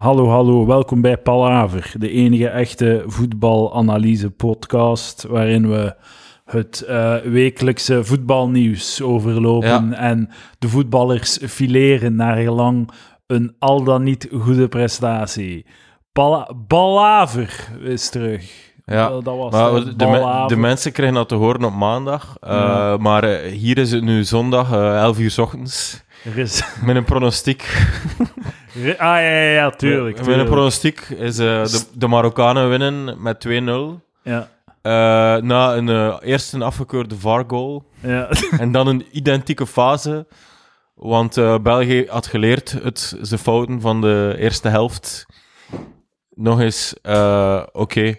Hallo, hallo, welkom bij Palaver, de enige echte voetbalanalyse-podcast waarin we het eh, wekelijkse voetbalnieuws overlopen Ja. en de voetballers fileren naar gelang een al dan niet goede prestatie. Pala Palaver is terug. Ja, Dat, was Maar het, de, me- de mensen krijgen dat te horen op maandag. eh, Ja. Maar eh, hier is het nu zondag, eh 11 uur 's ochtends. Met een pronostiek. Ah, ja, ja, ja, tuurlijk. Met een pronostiek is eh, de, de Marokkanen winnen met 2-0. Ja, Eh, na een eh, eerst een afgekeurde VAR-goal. ja. en dan een identieke fase. Want België had geleerd het, zijn fouten van de eerste helft. Nog eens, oké.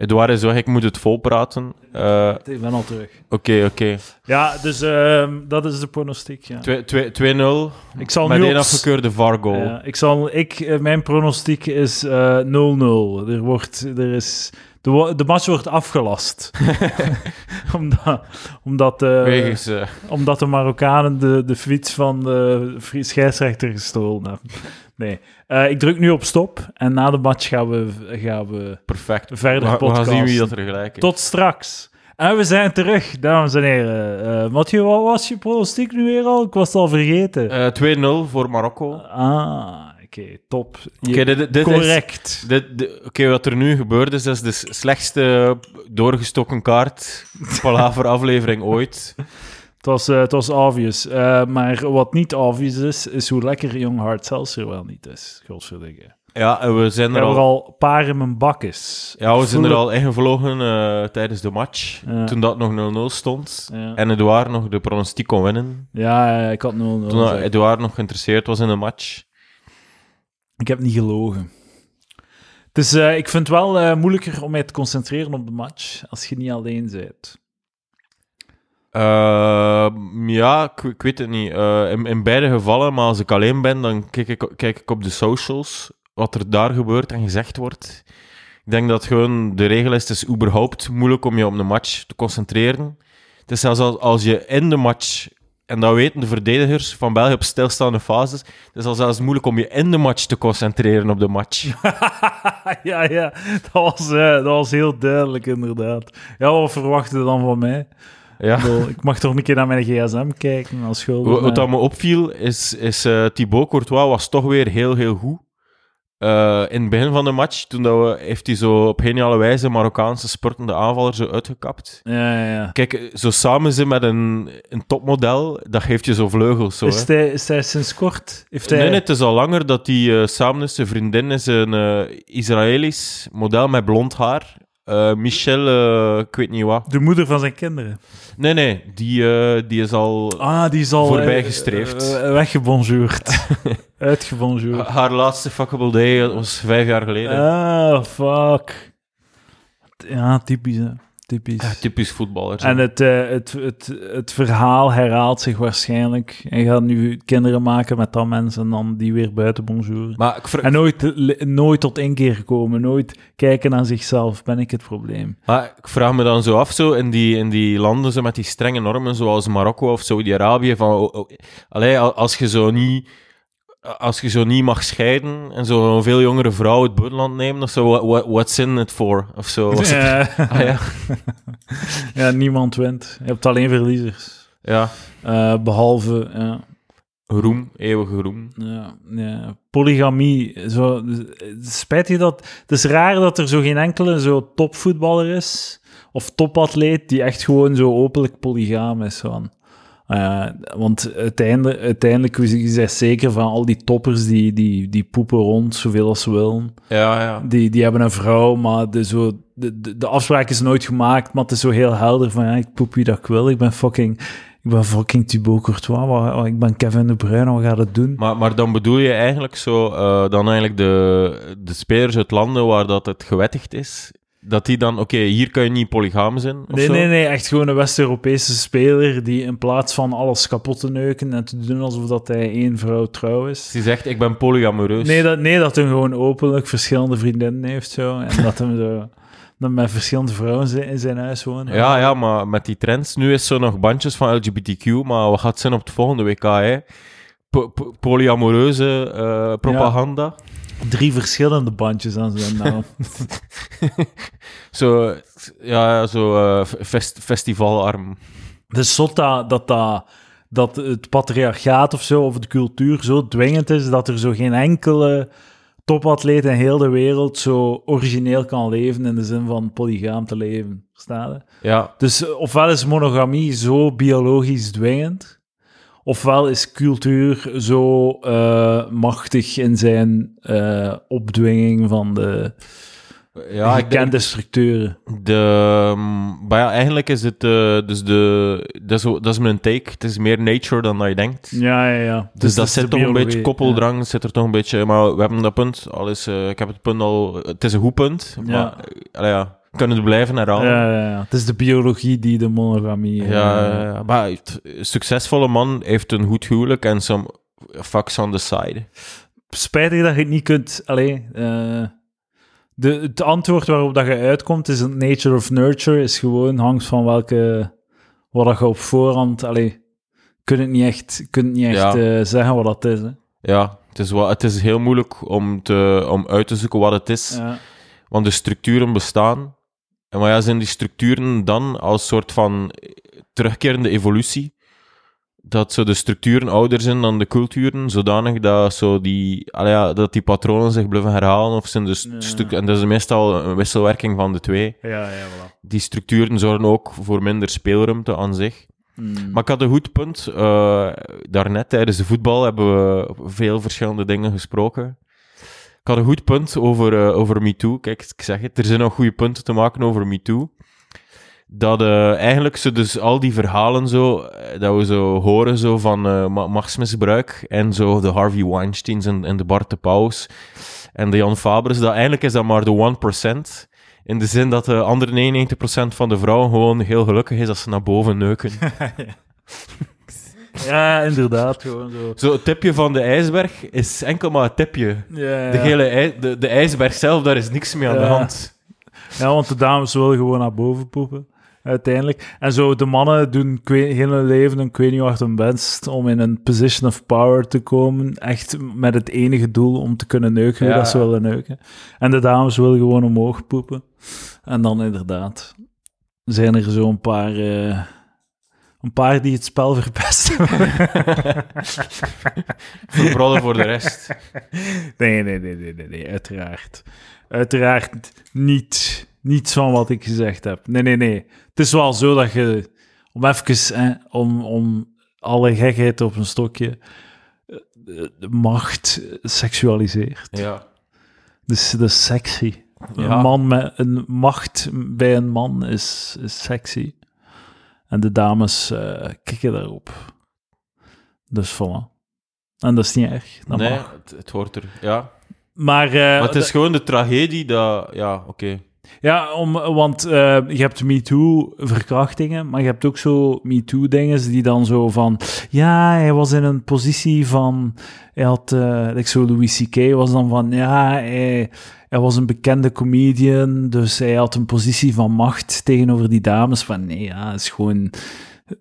Edouard is weg, ik moet het volpraten. Eh, ik ben al terug. Oké, oké. Ja, dus ehm, dat is de pronostiek, ja. Twee- twee- 2-0 Ik zal met nu één afgekeurde VAR-goal. Ja, ik zal, ik, eh, mijn pronostiek is eh, 0-0. er wordt, er is, de, de match wordt afgelast. omdat, omdat, eh, Wegens, eh, omdat de Marokkanen de, de fiets van de scheidsrechter gestolen hebben. Nee. Eh, ik druk nu op stop en na de match gaan we, gaan we perfect. verder we, gaan- we gaan zien wie podcasten. dat er gelijk is. Tot straks. En we zijn terug, dames en heren. Eh Mathieu, wat was je pronostiek nu weer al? Ik was het al vergeten. Eh, 2-0 voor Marokko. Ah, oké, top. Je- dit, correct. Oké, wat er nu gebeurd is, is de slechtste doorgestoken kaart palaver aflevering ooit. Het was, eh, het was obvious. Eh, maar wat niet obvious is, is hoe lekker Young Hard Seltzer wel niet is. Godsverdikke. Ja, en we zijn er heb er al... al paar in mijn bak is. Ja, we zijn er al ingevlogen eh, tijdens de match. Ja. Toen dat nog 0-0 stond. Ja. En Edouard nog de pronostiek kon winnen. Ja, ik had 0-0. Toen. Edouard nog geïnteresseerd was in de match. Ik heb niet gelogen. Dus ik vind het wel moeilijker om mij te concentreren op de match als je niet alleen bent. Eh, ja, ik, weet het niet. Eh, in, in beide gevallen, maar als ik alleen ben, dan kijk ik, kijk ik op de socials wat er daar gebeurt en gezegd wordt. Ik denk dat gewoon de regel is, het is überhaupt moeilijk om je op een match te concentreren. Het is zelfs als, als je in de match, en dat weten de verdedigers van België op stilstaande fases, het is al zelfs moeilijk om je in de match te concentreren op de match. ja, ja, dat was, eh, dat was heel duidelijk inderdaad. Ja, wat verwacht je dan van mij? Ja. Ik bedoel, Ik mag toch een keer naar mijn gsm kijken als schuld. Wat, wat dat me opviel, is, is eh, Thibaut Courtois was toch weer heel, heel goed. Eh, in het begin van de match, toen dat we, heeft hij zo op geniale wijze Marokkaanse sportende aanvaller zo uitgekapt. Ja, ja, ja. Kijk, zo samen zijn met een, een topmodel, dat geeft je zo vleugels. Zo, Is hè. hij, is hij sinds kort? Heeft hij... Nee, het is al langer dat hij eh, samen is. Zijn vriendin is een eh, Israëlisch model met blond haar. Michel, eh, ik weet niet wat. De moeder van zijn kinderen. Nee, nee, die, eh, die is al... Ah, die is al... Voorbij eh, gestreefd. eh, weggebonjourd. Uitgebonjourd. Haar laatste fuckable day was vijf jaar geleden. Ah, fuck. Ja, typisch, hè. Typisch. Ja, typisch voetballer. En het, eh, het, het, het verhaal herhaalt zich waarschijnlijk. Hij gaat nu kinderen maken met dat mensen en dan die weer buiten bonjour. Maar ik, En nooit, nooit tot inkeer komen, nooit kijken naar zichzelf, ben ik het probleem. maar ik vraag me dan zo af, zo, in, die, in die landen zo met die strenge normen, zoals Marokko of Saudi-Arabië, van, oh, oh, allee, als je zo niet... Als je zo niet mag scheiden en zo'n veel jongere vrouw het buitenland nemen, of zo, what, what- what's in it for? Of zo. Was het- Ja. Ah, ja. ja, niemand wint. Je hebt alleen verliezers. ja, Eh, behalve, ja, roem, eeuwige roem. ja, ja, polygamie. Zo, spijt je dat... Het is raar dat er zo geen enkele zo topvoetballer is, of topatleet, die echt gewoon zo openlijk polygaam is. Van. Eh, want uiteindelijk, uiteindelijk is hij zeker van al die toppers die, die, die poepen rond zoveel als ze willen. Ja, ja. Die, die hebben een vrouw, maar de, zo, de, de, de afspraak is nooit gemaakt, maar het is zo heel helder van ja, ik poep wie dat ik wil. Ik ben fucking, ik ben fucking Thibaut Courtois, ik ben Kevin De Bruyne, wat gaat het doen? Maar, maar dan bedoel je eigenlijk zo, eh, dan eigenlijk de, de spelers uit landen waar dat het gewettigd is, dat die dan, oké, hier kan je niet polygaam zijn, Nee, zo? nee, nee, echt gewoon een West-Europese speler die in plaats van alles kapot te neuken en te doen alsof dat hij één vrouw trouw is. Die zegt, ik ben polyamoreus. Nee, dat, nee, dat hij gewoon openlijk verschillende vriendinnen heeft zo, en dat hij zo, met verschillende vrouwen in zijn huis woont. Ja, ja, maar met die trends, nu is er nog bandjes van LGBTQ, maar wat gaat zijn op het volgende WK, hè? Po- po- polyamoreuze eh, propaganda. Drie verschillende bandjes aan zijn naam. Zo, ja, zo eh, fest, festivalarm. Is zot dat, dat, dat, het patriarchaat of zo, of de cultuur zo dwingend is, dat er zo geen enkele topatleet in heel de wereld zo origineel kan leven in de zin van polygaam te leven. Verstaan je? Ja, Dus eh, ofwel is monogamie zo biologisch dwingend, ofwel is cultuur zo eh, machtig in zijn eh, opdwinging van de ja ik gekende structuren. de... mm, Maar ja, eigenlijk is het... eh, dus de, dat, is, dat is mijn take. Het is meer nature dan dat je denkt. Ja, ja, ja. Dus, dat is de zit toch een beetje koppeldrang, zit er toch een beetje... Maar we hebben dat punt al eh, ik heb het punt al... Het is een goed punt, maar... Ja. ja, kunnen het blijven herhalen. ja, ja, ja. Het is de biologie die de monogamie... eh, Ja, ja, ja. maar een succesvolle man heeft een goed huwelijk en some fucks on the side. spijtig dat je het niet kunt. Allee, eh, de, het antwoord waarop dat je uitkomt is het nature of nurture. Is gewoon hangt van welke. wat dat je op voorhand. Allee, kun het niet echt, kun het niet echt eh, zeggen wat dat is. Hè. Ja, het is, wel, het is heel moeilijk om, te, om uit te zoeken wat het is, Ja. want de structuren bestaan. En maar ja, zijn die structuren dan als soort van terugkerende evolutie? Dat zo de structuren ouder zijn dan de culturen, zodanig dat, zo die, ja, dat die patronen zich blijven herhalen? Of zijn de Ja. stuk- en dat is meestal een wisselwerking van de twee. Ja, ja, voilà. Die structuren zorgen ook voor minder speelruimte aan zich. Hmm. Maar ik had een goed punt. eh daarnet tijdens de voetbal hebben we veel verschillende dingen gesproken. Ik had een goed punt over, eh, over MeToo. Kijk, ik zeg het, er zijn nog goede punten te maken over MeToo. Dat eh, eigenlijk zo dus al die verhalen zo, eh, dat we zo horen zo van ma- machtsmisbruik en zo de Harvey Weinsteins en, en de Bart de Pauws en de Jan Fabers, dat eigenlijk is dat maar de 1%. In de zin dat de andere 99% van de vrouwen gewoon heel gelukkig is als ze naar boven neuken. ja, inderdaad. Gewoon zo. Zo, het tipje van de ijsberg is enkel maar het tipje. Ja, ja. De, hele ij- de, de ijsberg zelf, daar is niks mee aan de Ja. hand. Ja, want de dames willen gewoon naar boven poepen, uiteindelijk. En zo, de mannen doen hun leven een ik weet niet wat hun best om in een position of power te komen. Echt met het enige doel om te kunnen neuken hoe Ja. dat ze willen neuken. En de dames willen gewoon omhoog poepen. En dan inderdaad zijn er zo een paar... eh, een paar die het spel verpesten. Verbrollen voor de rest. Nee, nee, nee, nee, nee, nee, uiteraard. Uiteraard niet, niets van wat ik gezegd heb. Nee, nee, nee. Het is wel zo dat je, om even, hè, om, om alle gekheid op een stokje, eh, de macht seksualiseert. Ja. Dus dat is sexy. Ja. Een man met een macht bij een man is, is sexy. En de dames eh kikken daarop. Dus voilà. En dat is niet erg. Dat nee, mag. het, het hoort er. Ja. Maar, eh, Maar het is gewoon de tragedie dat... Ja, oké. Ja, om, want eh, je hebt MeToo-verkrachtingen, maar je hebt ook zo MeToo-dingen die dan zo van... Ja, hij was in een positie van... Hij had... eh like zo Louis C.K. was dan van... Ja, hij, hij was een bekende comedian, dus hij had een positie van macht tegenover die dames. Van nee, ja, is gewoon...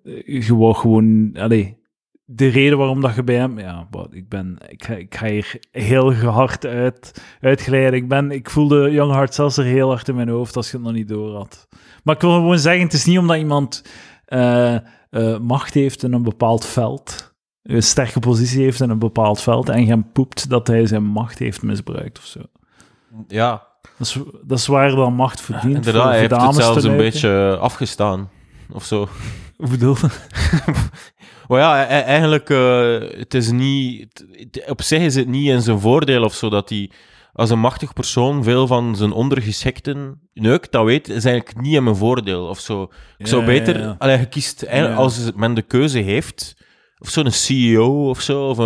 eh, Gewoon, gewoon... Allee, de reden waarom dat je bij hem... Ja, ik ben... Ik ga, ik ga hier heel hard uit uitgeleid. Ik, ben, ik voelde Young Hard Seltzer heel hard in mijn hoofd als je het nog niet door had. Maar ik wil gewoon zeggen, het is niet omdat iemand eh, eh, macht heeft in een bepaald veld, een sterke positie heeft in een bepaald veld en gaan poept dat hij zijn macht heeft misbruikt of zo. Ja, Dat is, dat is waar dan macht verdient. inderdaad. voor- Hij voor heeft het zelfs een beetje afgestaan. Of zo. Hoe bedoel? Maar ja, e- eigenlijk, eh, het is niet... op zich is het niet in zijn voordeel of zo dat hij als een machtig persoon veel van zijn ondergeschikten neukt. Dat weet is eigenlijk niet in mijn voordeel of zo. Ik zou Ja, beter... ja, ja. Allee, je kiest... eigenlijk Ja. Als men de keuze heeft... Of zo'n CEO of zo. Of.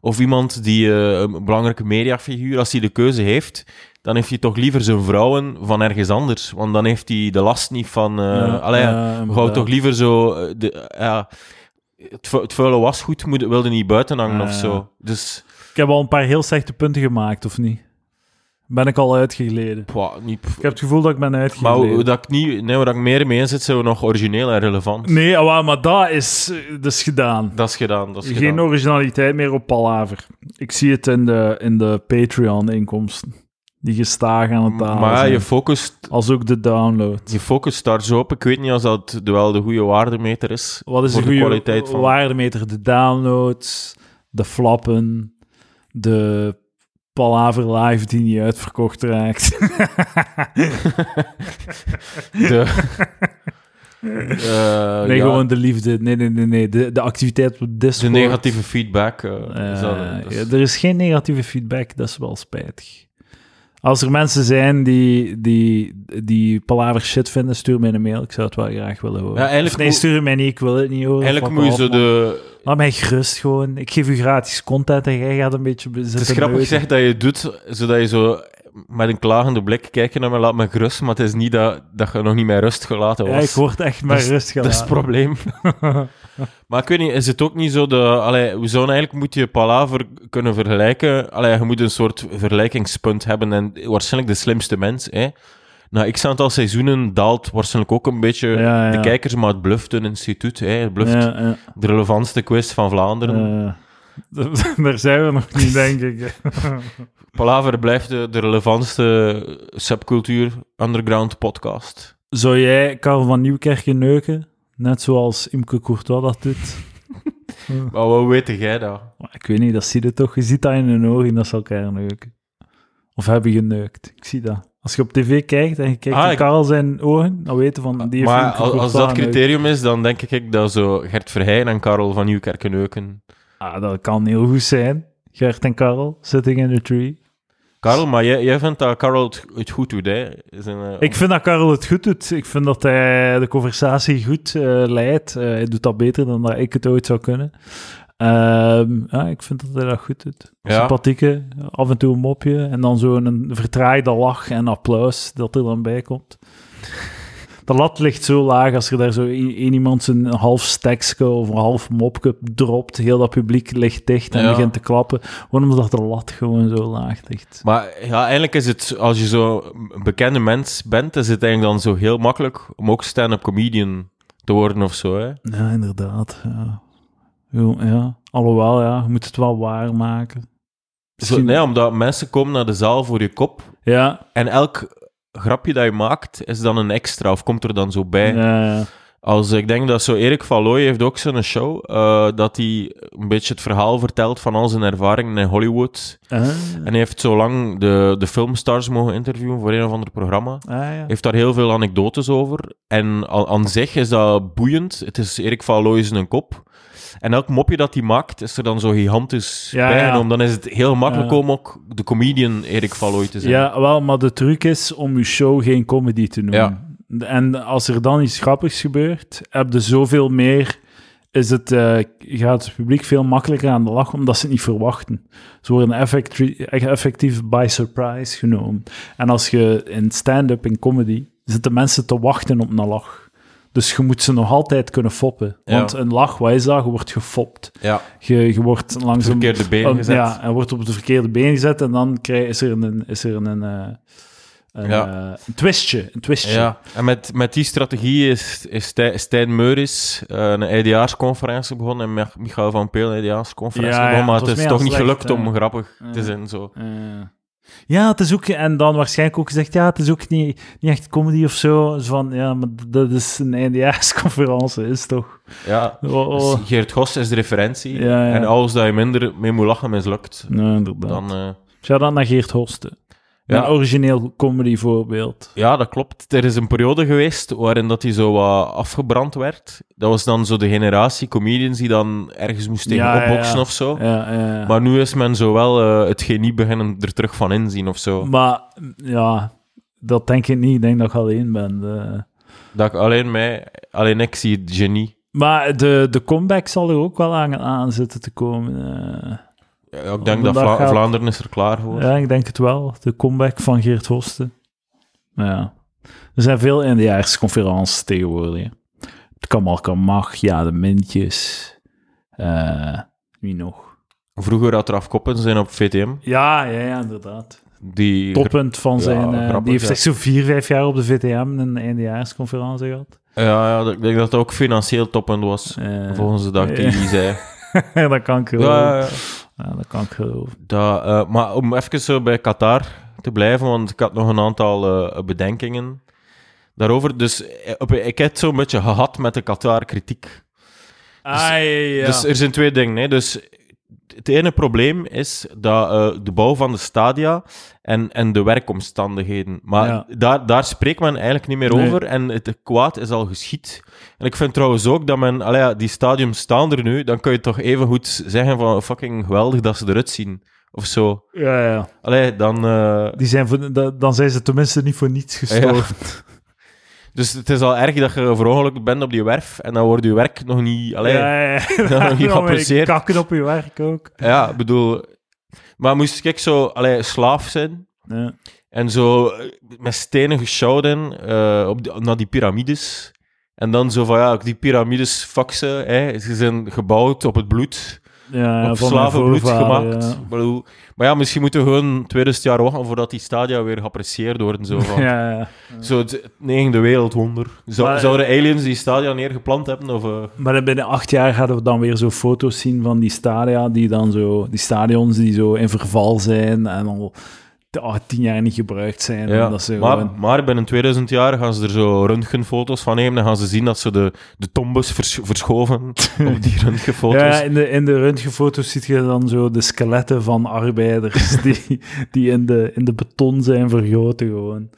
Of iemand die eh, een belangrijke mediafiguur, als hij de keuze heeft, dan heeft hij toch liever zijn vrouwen van ergens anders. Want dan heeft hij de last niet van... eh Ja, allee, ja, ja, toch liever zo... eh, De, ja, het, vu- het vuile wasgoed moet, wilde niet buiten hangen of zo. Dus Ik heb al een paar heel slechte punten gemaakt, of niet? Ben ik al uitgegleden. Pwa, niet... Ik heb het gevoel dat ik ben Maar uitgegleden. hoe dat ik niet... Nee, waar ik meer mee in zit, zijn we nog origineel en relevant. Nee, ah, maar dat is, dat is gedaan. Dat is gedaan, dat is Geen gedaan. originaliteit meer op Palaver. Ik zie het in de, in de Patreon-inkomsten. Die gestaag aan het dalen Maar ja, je focust, Als ook de download. je focust daar zo op. Ik weet niet als dat wel de goede waardemeter is. Wat is de goede kwaliteit van- waardemeter? De downloads, de flappen, de Palaver Live die niet uitverkocht raakt. De, Eh, nee, ja, gewoon de liefde. Nee, nee, nee. nee. De, de activiteit op de Discord. negatieve feedback. eh, Eh, is dat, dat is- ja, er is geen negatieve feedback, dat is wel spijtig. Als er mensen zijn die, die, die Palaver shit vinden, stuur mij een mail. Ik zou het wel graag willen horen. Ja, eigenlijk Of nee, moet- stuur mij niet, ik wil het niet horen. Eigenlijk moet je zo de... Laat mij gerust gewoon. Ik geef u gratis content en jij gaat een beetje be- Het zitten is grappig gezegd dat je het doet, zodat je zo met een klagende blik kijkt naar me, laat me gerust, maar het is niet dat, dat je nog niet met rust gelaten Ja, was. ik word echt maar rust dat is het probleem. maar ik weet niet, is het ook niet zo de... Allee, we zouden eigenlijk moet je Palaver kunnen vergelijken. Allee, je moet een soort vergelijkingspunt hebben en waarschijnlijk de slimste mens, hè. Na x aantal seizoenen daalt waarschijnlijk ook een beetje Ja, ja. de kijkers, maar het bluft een instituut, hè. Het bluft Ja, de relevantste quiz van Vlaanderen. Eh, daar zijn we nog niet, denk ik. Palaver blijft de, de relevantste subcultuur underground podcast. Zou jij Karel van Nieuwkerken neuken? Net zoals Imke Courtois dat doet? Maar hoe weet jij dat? Ik weet niet, dat zie je toch? Je ziet dat in hun ogen dat ze elkaar neuken. Of hebben geneukt. Ik zie dat. Als je op tv kijkt en je kijkt Ah, ik- Karel zijn ogen, dan weten van die heeft maar als, als dat criterium is, dan denk ik dat zo Gert Verheyen en Karel van Nieuwkerken neuken. Ah, dat kan heel goed zijn. Gert en Karel, sitting in the tree. Karel, maar jij, jij vindt dat Karel het, het goed doet, hè? Eh, Ik vind dat Karel het goed doet. Ik vind dat hij de conversatie goed eh, leidt. Eh, hij doet dat beter dan dat ik het ooit zou kunnen. Ehm, ja, ik vind dat hij dat goed doet. Ja. Sympathieke, af en toe een mopje en dan zo'n een verdraaide lach en applaus dat er dan bij komt. De lat ligt zo laag als er daar zo één iemand zijn half stekske of een half mopje dropt. Heel dat publiek ligt dicht en Ja. begint te klappen. Gewoon omdat de lat gewoon zo laag ligt. Maar ja, eigenlijk is het, als je zo een bekende mens bent, is het eigenlijk dan zo heel makkelijk om ook stand-up comedian te worden of zo, hè? Ja, inderdaad. Ja. Ja. Alhoewel, ja, je moet het wel waarmaken. Zo, Misschien- nee, omdat mensen komen naar de zaal voor je kop Ja, en elk grapje dat je maakt is dan een extra of komt er dan zo bij. ja, ja. Als ik denk dat zo Erik Valoy heeft ook zo'n show, eh, dat hij een beetje het verhaal vertelt van al zijn ervaringen in Hollywood. Ah, En hij heeft zo lang de, de filmstars mogen interviewen voor een of ander programma. ah, ja. heeft daar heel veel anekdotes over. En aan, aan zich is dat boeiend. Het is Erik Valoy is een kop. En elk mopje dat hij maakt, is er dan zo gigantisch Ja, bijgenomen. Dan is het heel makkelijk Ja. om ook de comedian Erik Valoy te zijn. Ja, wel, maar de truc is om je show geen comedy te noemen. En als er dan iets grappigs gebeurt, heb je zoveel meer... Is het, eh, gaat het publiek veel makkelijker aan de lach, omdat ze het niet verwachten. Ze worden effecti- effectief by surprise genomen. En als je in stand-up, in comedy, zitten mensen te wachten op een lach. Dus je moet ze nog altijd kunnen foppen. Ja. Want een lach, wat is dat? Je wordt gefopt. Ja, Je, je wordt langs een verkeerde been gezet. Ja, hij wordt op de verkeerde been gezet en dan krijg, is er een, is er een, eh, een, Ja. eh, een twistje. Een twistje. Ja, en met, met die strategie is, is Stijn, Stijn Meuris eh, een eindejaarsconferentie begonnen en Mich- Michael van Peel een Ja, ja, begonnen, maar het is toch niet gelukt om grappig te zijn. Zo. Ja, het is ook... En dan waarschijnlijk ook gezegd, ja, het is ook niet, niet echt comedy of zo. Zo van, ja, maar dat is een eindejaarsconferentie, is toch... Ja, Oh, oh. dus Geert Gos is de referentie. Ja, ja. En alles dat je minder mee moet lachen mislukt, Nee, inderdaad. dan... eh, Shout-out naar Geert Hosten. Ja. Een origineel comedy voorbeeld. Ja, dat klopt. Er is een periode geweest waarin dat hij zo wat afgebrand werd. Dat was dan zo de generatie comedians die dan ergens moesten Ja, opboksen ja. of zo. Ja, ja. Maar nu is men zo wel eh, het genie beginnen er terug van inzien of zo. Maar ja, dat denk ik niet. Ik denk dat ik alleen ben. De... Dat ik alleen mij, alleen ik zie het genie. Maar de, de comeback zal er ook wel aan, aan zitten te komen. eh. Ja, ik denk dat Vla- gaat- Vlaanderen is er klaar voor. ja, ik denk het wel. De comeback van Geert Hosten. Ja. Er zijn veel eindejaarsconferenties tegenwoordig. hè. Het kan mag. Ja, de mintjes. Eh, wie nog? Vroeger had er afkoppen zijn op VTM. Ja, ja, ja, inderdaad. Die toppunt van Ja, zijn... eh, grappig, die heeft ja. echt zo vier, vijf jaar op de VTM een eindejaarsconferentie gehad. Ja, ja, ik denk dat het ook financieel toppunt was. Volgens dat eh, die zei. dat kan ik. Ja, ja, Ja, dat kan ik geloven. dat, eh, maar om even zo bij Qatar te blijven, want ik had nog een aantal eh, bedenkingen daarover. Dus eh, op- ik heb het zo'n beetje gehad met de Qatar-kritiek. Ah, ja. Dus er zijn twee dingen. Hè. Dus het ene probleem is dat eh, de bouw van de stadia en, en de werkomstandigheden. Maar Ja. daar, daar spreekt men eigenlijk niet meer Nee. over en het kwaad is al geschied. En ik vind trouwens ook dat men, ja, die stadiums staan er nu, dan kun je toch even goed zeggen van fucking geweldig dat ze eruit zien. Of zo. ja, ja. Allee, dan... eh, Die zijn voor, da- dan zijn ze tenminste niet voor niets gestorven. dus het is al erg dat je verongelukkig bent op die werf en dan wordt je werk nog niet... Allee, ja, ja. nog niet Dan ben je geapprecieerd. Kakken op je werk ook. Ja, ik bedoel... Maar moest ik zo allee, slaaf zijn Ja. en zo eh, met stenen geschouden eh, op die- naar die piramides. En dan zo van, ja, die piramides, ze, hè. Ze zijn gebouwd op het bloed, Ja, ja, slavenbloed gemaakt. ja. Bedoel, maar ja, misschien moeten we gewoon 2000 jaar wachten voordat die stadia weer geapprecieerd worden. Zo van. Ja, ja. Zo het, negende wereldwonder. Zou, Maar- zouden aliens die stadia neergeplant hebben? Of, eh, Maar binnen acht jaar gaan we dan weer zo foto's zien van die stadia, die dan zo, die stadions die zo in verval zijn en al ah, tien jaar niet gebruikt zijn. Ja, En dat ze maar, gewoon- maar binnen 2000 jaar gaan ze er zo röntgenfoto's van nemen en gaan ze zien dat ze de, de tombes vers- verschoven op die röntgenfoto's. Ja, in de, in de röntgenfoto's zie je dan zo de skeletten van arbeiders die, die in, de, in de beton zijn vergoten gewoon.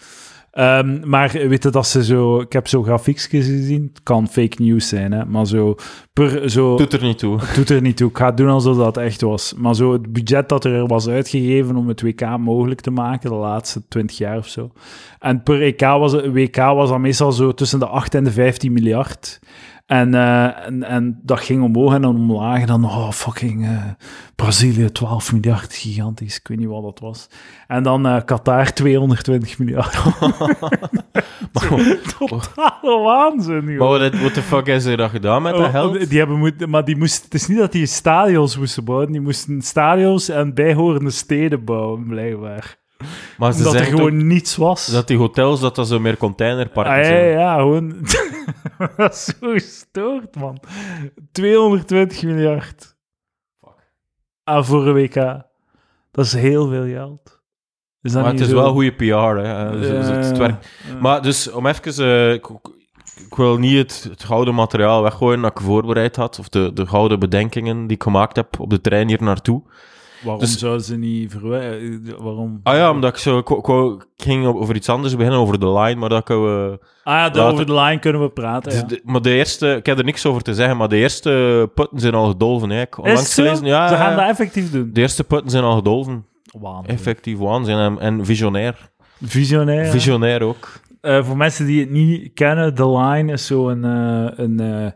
Ehm, maar weet je dat ze zo... Ik heb zo grafiekjes gezien. Het kan fake news zijn, hè. Maar zo... Per, zo Doet er niet toe. Doet er niet toe. Ik ga het doen alsof dat echt was. Maar zo het budget dat er was uitgegeven om het WK mogelijk te maken, de laatste 20 jaar of zo. En per EK was, het- WK was dan meestal zo tussen de 8 en de 15 miljard. En, eh, en, en dat ging omhoog en dan omlaag. En dan, oh, fucking eh, Brazilië, 12 miljard, gigantisch. Ik weet niet wat dat was. En dan eh, Qatar, 220 miljard. Totale waanzin, joh. Maar wat the fuck is er dan gedaan met dat Oh, geld? Die hebben moet, maar die moesten, het is niet dat die stadions moesten bouwen, die moesten stadions en bijhorende steden bouwen, blijkbaar. Maar ze Omdat er gewoon niets was. dat die hotels, dat dat zo meer containerparken ah, ja, zijn. ja, gewoon... dat is zo gestoord, man. 220 miljard. Ah, voor een WK. Dat is heel veel geld. Is dat Maar het is zo? wel goede PR, hè. Eh, zo- zo- het Ja, werkt. ja. Maar dus, om even... eh, ik, ik wil niet het, het gouden materiaal weggooien dat ik voorbereid had, of de, de gouden bedenkingen die ik gemaakt heb op de trein hier naartoe. Waarom dus- zouden ze niet verwijderen? Waarom? Ah ja, omdat ik zo... Ik, ik wou- ik ging over iets anders beginnen, over de line, maar dat ik... eh, Ah ja, Later- over de line kunnen we praten, ja. Dus de- maar de eerste, ik heb er niks over te zeggen, maar de eerste putten zijn al gedolven. Hè. Ik onlangs gelezen, ja, Ze gaan dat effectief doen. de eerste putten zijn al gedolven. Waanzin. Effectief waanzin en, en visionair. Visionair. Visionair ook. Eh, voor mensen die het niet kennen, The Line is zo'n een, een, eh,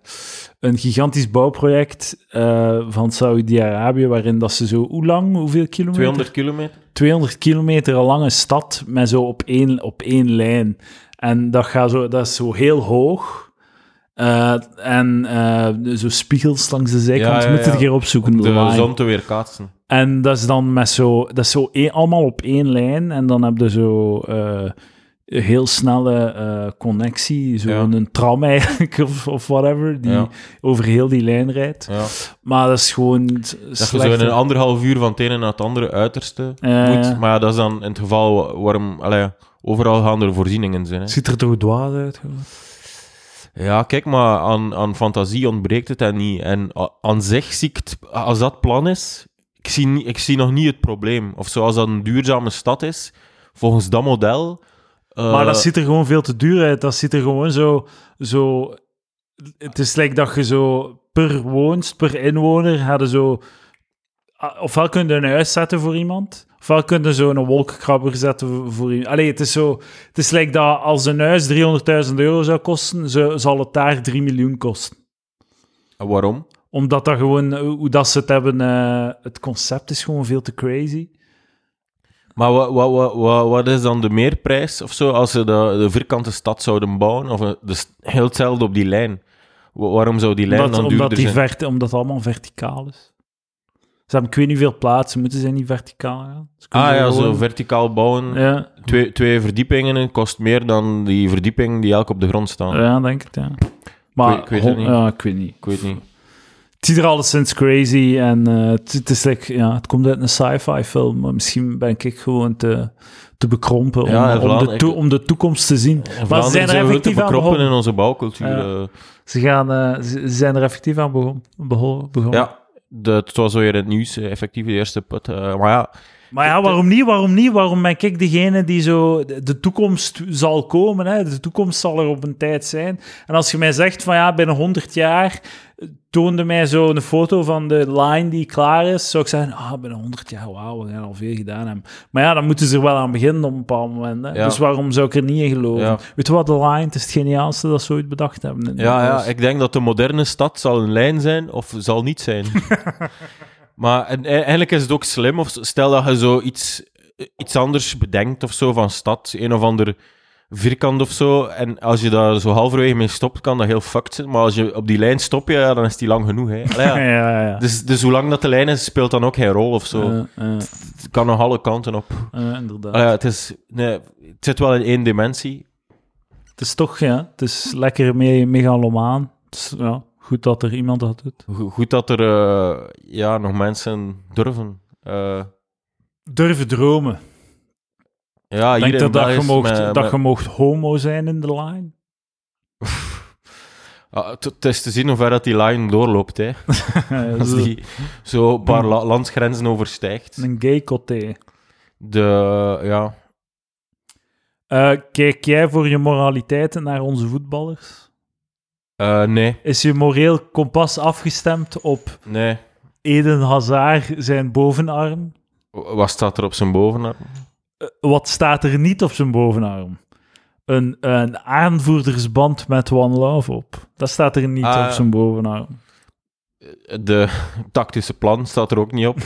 een gigantisch bouwproject eh, van Saudi-Arabië, waarin dat ze zo, hoe lang, hoeveel kilometer? 200 kilometer. 200 kilometer lange stad met zo op één, op één lijn. En dat, gaat zo, dat is zo heel hoog. Eh, en eh, zo spiegels langs de zijkant. Ja, ja, moet het een keer opzoeken. Om de Line. zon te weerkaatsen. En dat is dan met zo, dat is zo allemaal op één lijn. En dan heb je zo eh, heel snelle eh, connectie, zo Ja. een tram eigenlijk, of, of whatever, die Ja. over heel die lijn rijdt. Ja. Maar dat is gewoon Dat je zo in een anderhalf uur van het ene naar het andere uiterste moet. Maar ja, dat is dan in het geval wa- waarom... Allee, overal gaan er voorzieningen zijn. Hè. Ziet er toch dwaas uit? gewoon? Ja, kijk, maar aan, aan fantasie ontbreekt het en niet. En aan zich zie ik het, als dat plan is, ik zie, niet- ik zie nog niet het probleem. Of zoals dat een duurzame stad is, volgens dat model. Eh, maar dat ziet er gewoon veel te duur uit. Dat ziet er gewoon zo... zo het is like dat je zo per woonst, per inwoner, hadden zo... ah, Ofwel kun je een huis zetten voor iemand, ofwel kun je zo een wolkenkrabber zetten voor- iemand. Allee, het is zo... Het is like dat als een huis 300.000 euro zou kosten, zo, zal het daar 3 miljoen kosten. Waarom? Omdat dat gewoon... Hoe dat ze het hebben... eh, het concept is gewoon veel te crazy. Maar wat, wat, wat, wat, is dan de meerprijs of zo als ze de, de vierkante stad zouden bouwen? Of een- dus heel hetzelfde op die lijn. Wa- waarom zou die lijn Omdat, dan omdat, duurder die zijn? vert, omdat het allemaal verticaal is. Ze hebben ik weet niet veel plaatsen, moeten ze niet verticaal gaan? Ah ja, zo verticaal bouwen. Ja, Twee, twee verdiepingen kost meer dan die verdiepingen die elk op de grond staan. ja, denk het, ja. Maar, ik weet het niet. Ja, ik weet niet. Ik weet niet. Het ziet er alleszins crazy en eh, het, het is like, ja, het komt uit een sci-fi film, maar misschien ben ik gewoon te, te bekrompen om, Ja, om, de, om de toekomst te zien. Maar ze zijn er effectief aan begonnen. in onze bouwcultuur. Ja. Ze, gaan, ze, zijn er effectief aan begon, begon, begonnen. Ja, de, het was weer het nieuws, eh, effectief de eerste put. eh, maar ja, Maar ja, waarom niet? Waarom niet? Waarom ben ik degene die zo... De, toekomst zal komen, hè? De toekomst zal er op een tijd zijn. En als je mij zegt van ja, binnen 100 jaar toonde mij zo een foto van de line die klaar is, zou ik zeggen, ah, binnen 100 jaar, wauw, we gaan al veel gedaan hebben. Maar ja, dan moeten ze er wel aan beginnen op een bepaald moment. Hè? Ja. Dus waarom zou ik er niet in geloven? Ja. Weet je wat, de line, het is het geniaalste dat ze ooit bedacht hebben. ja, ja, ik denk dat de moderne stad zal een lijn zijn of zal niet zijn. maar en- eigenlijk is het ook slim. Of stel dat je zo iets, iets anders bedenkt of zo van stad, een of ander vierkant of zo. En als je daar zo halverwege mee stopt, kan dat heel fucked zijn. Maar als je op die lijn stopt, ja, dan is die lang genoeg. Hè. Allee, Ja, ja. ja. Dus, dus hoe lang dat de lijn is, speelt dan ook geen rol of zo. Eh, eh, Het kan nog alle kanten op. eh, inderdaad. Allee, het, is, nee, het zit wel in één dimensie. Het is toch, ja, het is lekker me megalomaan. Het is, ja, goed dat er iemand dat doet. Go- Goed dat er ja, nog mensen durven. Durven dromen. Ja, denk in dat, je mocht, met- dat je mocht homo zijn in de line. Het, is te zien hoe ver dat die line doorloopt. Hè. Ja, Als die zo een paar la- landsgrenzen overstijgt. Een gay coté. De, ja, Eh, kijk jij voor je moraliteiten naar onze voetballers? eh, nee, Is je moreel kompas afgestemd op nee. Eden Hazard zijn bovenarm? Wat staat er op zijn bovenarm? Eh, wat staat er niet op zijn bovenarm? Een, een aanvoerdersband met One Love op. Dat staat er niet Ah. op zijn bovenarm. De tactische plan staat er ook niet op.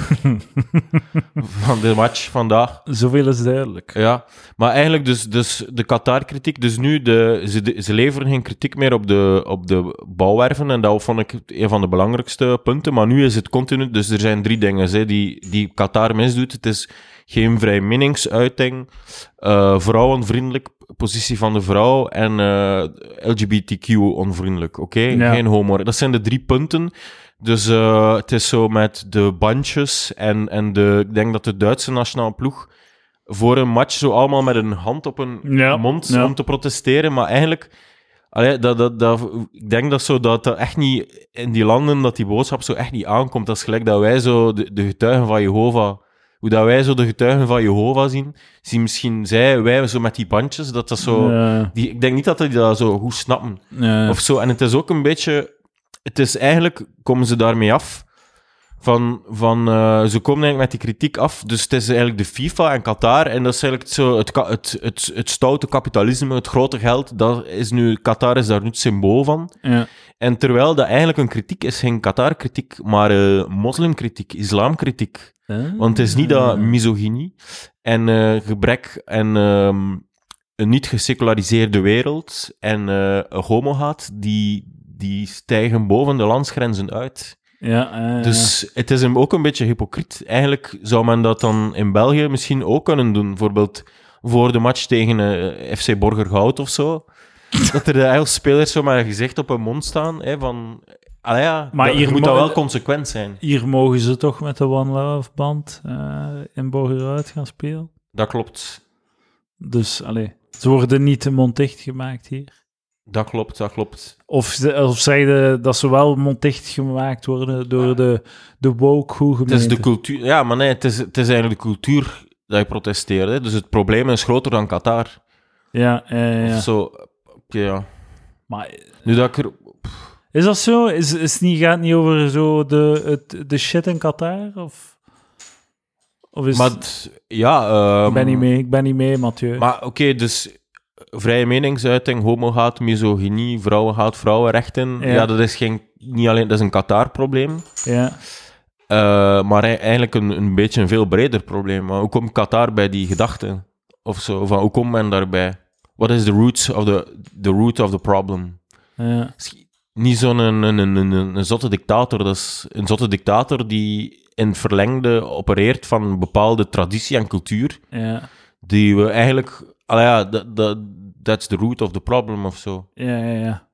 van de match vandaag. Zoveel is duidelijk. Ja, maar eigenlijk dus, dus de Qatar-kritiek. Dus nu, de, ze, de- ze leveren geen kritiek meer op de, op de bouwwerven. En dat vond ik een van de belangrijkste punten. Maar nu is het continu... Dus er zijn drie dingen hè, die, die Qatar misdoet. Het is geen vrij meningsuiting, eh, vrouwenvriendelijk, positie van de vrouw en eh, LGBTQ-onvriendelijk. Oké, Ja. geen homo. Dat zijn de drie punten. Dus eh, het is zo met de bandjes en, en de, ik denk dat de Duitse nationale ploeg voor een match zo allemaal met een hand op een Ja, mond ja. om te protesteren. Maar eigenlijk, allee, dat, dat, dat, ik denk dat, zo, dat dat echt niet in die landen, dat die boodschap zo echt niet aankomt. Dat is gelijk dat wij zo de, de getuigen van Jehovah, hoe dat wij zo de getuigen van Jehovah zien, zien misschien zij, wij zo met die bandjes, dat dat zo... Ja, Die, ik denk niet dat die dat zo goed snappen. ja. Of zo. En het is ook een beetje... Het is eigenlijk... Komen ze daarmee af van... van eh, ze komen eigenlijk met die kritiek af. Dus het is eigenlijk de FIFA en Qatar. En dat is eigenlijk zo het, het, het, het stoute kapitalisme, het grote geld. Dat is nu, Qatar is daar nu het symbool van. ja. En terwijl dat eigenlijk een kritiek is, geen Qatar-kritiek, maar eh moslimkritiek, islamkritiek. Want het is niet dat misogynie en eh, gebrek en ehm, een niet geseculariseerde wereld en eh homohaat, die, die stijgen boven de landsgrenzen uit. Ja, eh, Dus het is hem ook een beetje hypocriet. Eigenlijk zou men dat dan in België misschien ook kunnen doen. Bijvoorbeeld voor de match tegen eh, FC Borgerhout of zo. dat er de spelers zo maar gezicht op hun mond staan. Hè, van, ja, Maar dat, hier moet dat wel consequent zijn. Hier mogen ze toch met de One Love band eh, in Borgeruit gaan spelen. Dat klopt. Dus, allee, ze worden niet monddicht gemaakt hier. Dat klopt, dat klopt. Of, ze- of zeiden dat ze wel monddicht gemaakt worden door de, de woke hoe Het is de cultuur. Ja, maar nee, het is, het is eigenlijk de cultuur dat je protesteert. Hè. Dus het probleem is groter dan Qatar. Ja, ja, ja. Of zo. Oké, ja. Maar Nu dat ik er... is dat zo? Is, is het niet, gaat het niet over zo de, het, de shit in Qatar? Of, of is Maar het- ja... ehm, ik ben niet mee, ik ben niet mee, Mathieu. Maar oké, dus vrije meningsuiting, homohaat, misogynie, vrouwenhaat, vrouwenrechten. Ja. Ja, dat is geen, niet alleen dat is een Qatar-probleem, ja. eh, maar ei- eigenlijk een, een beetje een veel breder probleem. Maar hoe komt Qatar bij die gedachten? Of zo, van hoe komt men daarbij? What is the roots of the, the root of the problem? ja. Niet zo'n een, een, een, een, een zotte dictator. Dat is een zotte dictator die in het verlengde opereert van een bepaalde traditie en cultuur, Ja, die we eigenlijk... Allee, ja, dat, dat, that's the root of the problem of zo. ja, ja. ja.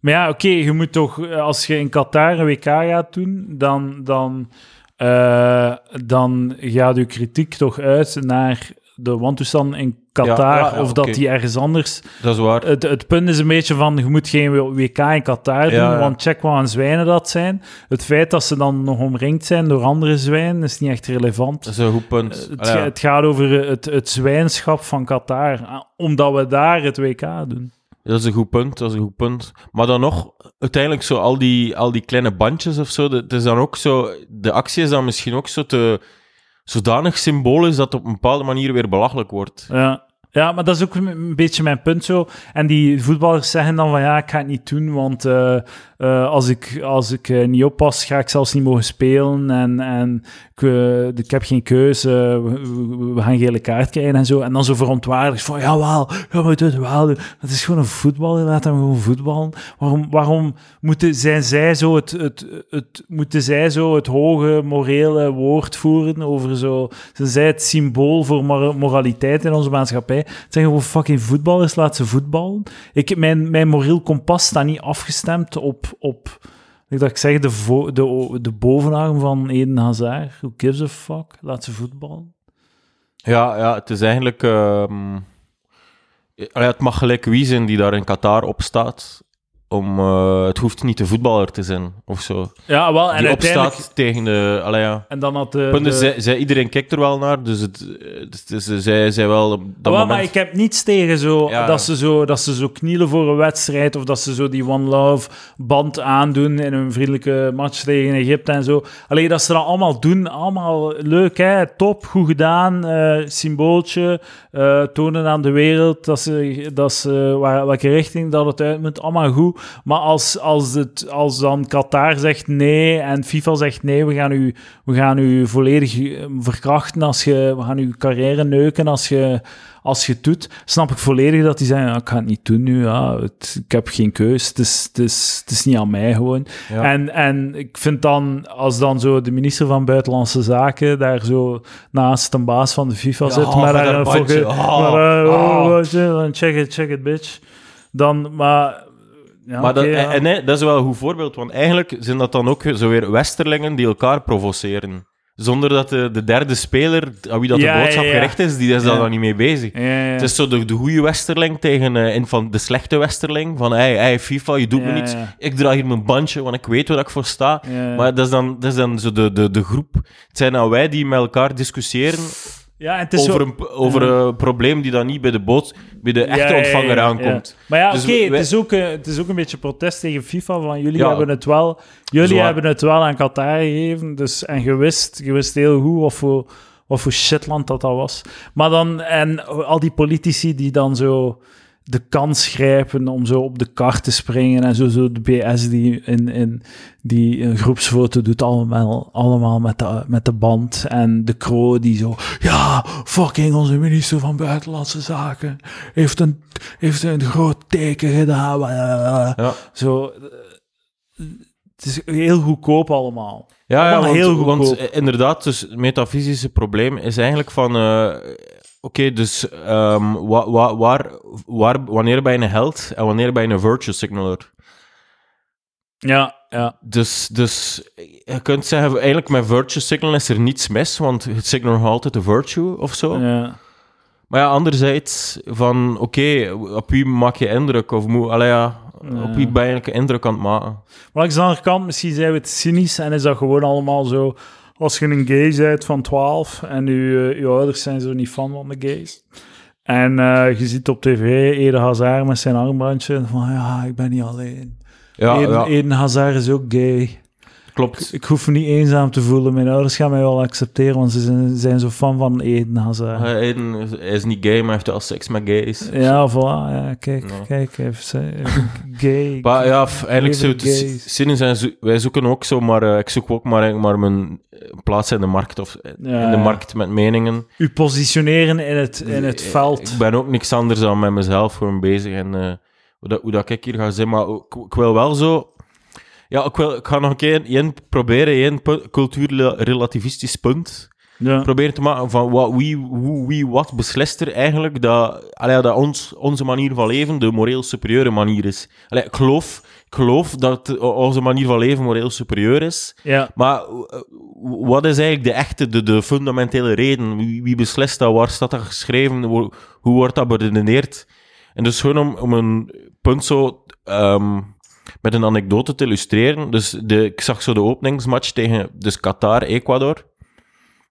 Maar ja, oké, je moet toch, als je in Qatar een WK gaat doen, dan, dan, eh, dan gaat je kritiek toch uit naar de wantoestand in Qatar, Ja, ja, ja, of dat die ergens anders Dat is waar. Het, het punt is een beetje van, je moet geen WK in Qatar doen, want check wat aan zwijnen dat zijn. Het feit dat ze dan nog omringd zijn door andere zwijnen, is niet echt relevant. Dat is een goed punt. Het, Allee, ja. het gaat over het, het zwijnschap van Qatar, ah, omdat we daar het WK doen. Dat is een goed punt, dat is een goed punt. Maar dan nog, uiteindelijk zo al die, al die kleine bandjes of zo, dat- het is dan ook zo, de actie is dan misschien ook zo te, zodanig symbolisch dat het op een bepaalde manier weer belachelijk wordt. Ja. ja, maar dat is ook een een beetje mijn punt zo. En die voetballers zeggen dan van, ja, ik ga het niet doen, want eh, eh, als ik, als ik eh, niet oppas, ga ik zelfs niet mogen spelen. En, en ik, eh, ik heb geen keuze, we, we- we gaan gele kaart krijgen en zo. En dan zo verontwaardigd van, ja, maar dit wel doen. Het is gewoon een voetballer, laat hem gewoon voetballen. Waarom, waarom moeten, zijn zij zo het, het, het, moeten zij zo het hoge morele woord voeren over zo... Zijn zij het symbool voor mor- moraliteit in onze maatschappij? Het zijn gewoon fucking voetballers, laat ze voetballen. Ik, mijn, mijn moreel kompas staat niet afgestemd op... op ik dat ik zeg, de, de, de bovenarm van Eden Hazard. Who gives a fuck? Laat ze voetballen. Ja, ja het is eigenlijk... allee, het mag gelijk wie zijn die daar in Qatar op staat. Om, eh, het hoeft niet de voetballer te zijn, of zo. Ja, wel, en Die uiteindelijk... opstaat tegen de... Allee, ja. En dan had de... De- zij, zij- iedereen kijkt er wel naar, dus het, zij, zij wel op dat wel, moment... maar ik heb niets tegen zo, Ja. dat, ze zo, dat ze zo knielen voor een wedstrijd of dat ze zo die One Love band aandoen in een vriendelijke match tegen Egypte en zo. Alleen dat ze dat allemaal doen, allemaal leuk, hè? top, goed gedaan, eh, symbooltje, eh, tonen aan de wereld dat ze, dat ze, waar, welke richting dat het uit moet, allemaal goed. Maar als, als, het, als dan Qatar zegt nee en FIFA zegt nee, we gaan u, we gaan u volledig eh, verkrachten als je, we gaan uw carrière neuken als je, als je het doet, snap ik volledig dat die zeggen, ja, ik ga het niet doen nu, ja, het- ik heb geen keus, het is, het is, het is niet aan mij gewoon. Ja. En, en ik vind dan, als dan zo de minister van Buitenlandse Zaken daar zo naast een baas van de FIFA Ja, zit, maar daar een Oh, oh. oh, check it, check it, bitch. Dan, maar... Ja, maar dat, ja. en, nee, dat is wel een goed voorbeeld, want eigenlijk zijn dat dan ook zo weer westerlingen die elkaar provoceren. Zonder dat de, de derde speler, aan wie dat Ja, de boodschap gericht is, die is daar dan niet mee bezig. Het is zo de, de goede westerling tegen een van de slechte westerling. Van, hey, hey, FIFA, je doet me niets. Ik draag hier mijn bandje, want ik weet waar ik voor sta. Maar dat is dan, dat is dan zo de, de, de groep. Het zijn dan wij die met elkaar discussiëren ja, het is over, zo- een, over een probleem die dan niet bij de, boot, bij de echte ontvanger aankomt. Maar ja, Dus oké, wij- het, is ook, het is ook een beetje protest tegen FIFA, van jullie hebben het wel... Jullie Zwaar. hebben het wel aan Qatar gegeven, dus, en je wist, je wist heel goed wat voor, wat voor shitland dat dat was. Maar dan, en al die politici die dan zo de kans grijpen om zo op de kar te springen en zo, zo de BS die, in, in, die een groepsfoto doet, allemaal, allemaal met, de, met de band. En de Kro die zo, ja, fucking onze minister van Buitenlandse Zaken heeft een, heeft een groot teken gedaan. Ja. Zo, eh, het is heel goedkoop allemaal. Ja, ja want, heel goedkoop. want inderdaad, dus het metafysische probleem is eigenlijk van... eh, Oké, dus ehm, wa- wa- waar, waar, wanneer ben je een held en wanneer ben je een virtue signaler? Ja, ja. Dus, dus je kunt zeggen, eigenlijk met virtue signal is er niets mis, want het signal nog altijd de virtue of zo. ja. Maar ja, anderzijds van, oké, op wie maak je indruk? Of moet, allee, ja, Ja. op wie ben je indruk aan het maken? Maar langs de andere kant, misschien zijn we het cynisch en is dat gewoon allemaal zo... Als je een gay bent van 12 en je, je ouders zijn zo niet fan van de gays. En eh, je ziet op tv Eden Hazard met zijn armbandje van ja, ik ben niet alleen. Ja, Eden, ja Eden Hazard is ook gay. Klopt. Ik hoef me niet eenzaam te voelen. Mijn ouders gaan mij wel accepteren, want ze zijn, zijn zo fan van Eden Hazard. Aiden is- hij is niet gay, maar hij heeft wel seks met gays. Ja, voilà. Ja, kijk, kijk. Heeft gay. Maar ja, eigenlijk zo, zinnen zijn, zo- wij zoeken ook zo, maar eh, ik zoek ook maar, maar mijn eh, plaats in de markt, of eh, Ja, in de markt met meningen. U positioneren in het, in het Eh, veld. Ik ben ook niks anders dan met mezelf gewoon bezig en eh, hoe, dat, hoe dat ik hier ga zijn. Maar ik wil wel zo... Ja, ik, wil, ik ga nog een keer één proberen, één pu- cultuurrelativistisch punt Ja. proberen te maken van wat, wie, hoe, wie wat beslist er eigenlijk dat, allee, dat ons, onze manier van leven de moreel superieure manier is. Allee, ik, geloof, ik geloof dat onze manier van leven moreel superieur is, ja. maar eh, wat is eigenlijk de echte, de, de fundamentele reden? Wie, wie beslist dat? Waar staat dat geschreven? Hoe, hoe wordt dat beredeneerd? En dus gewoon om, om een punt zo ehm, met een anekdote te illustreren. Dus de, ik zag zo de openingsmatch tegen dus Qatar, Ecuador.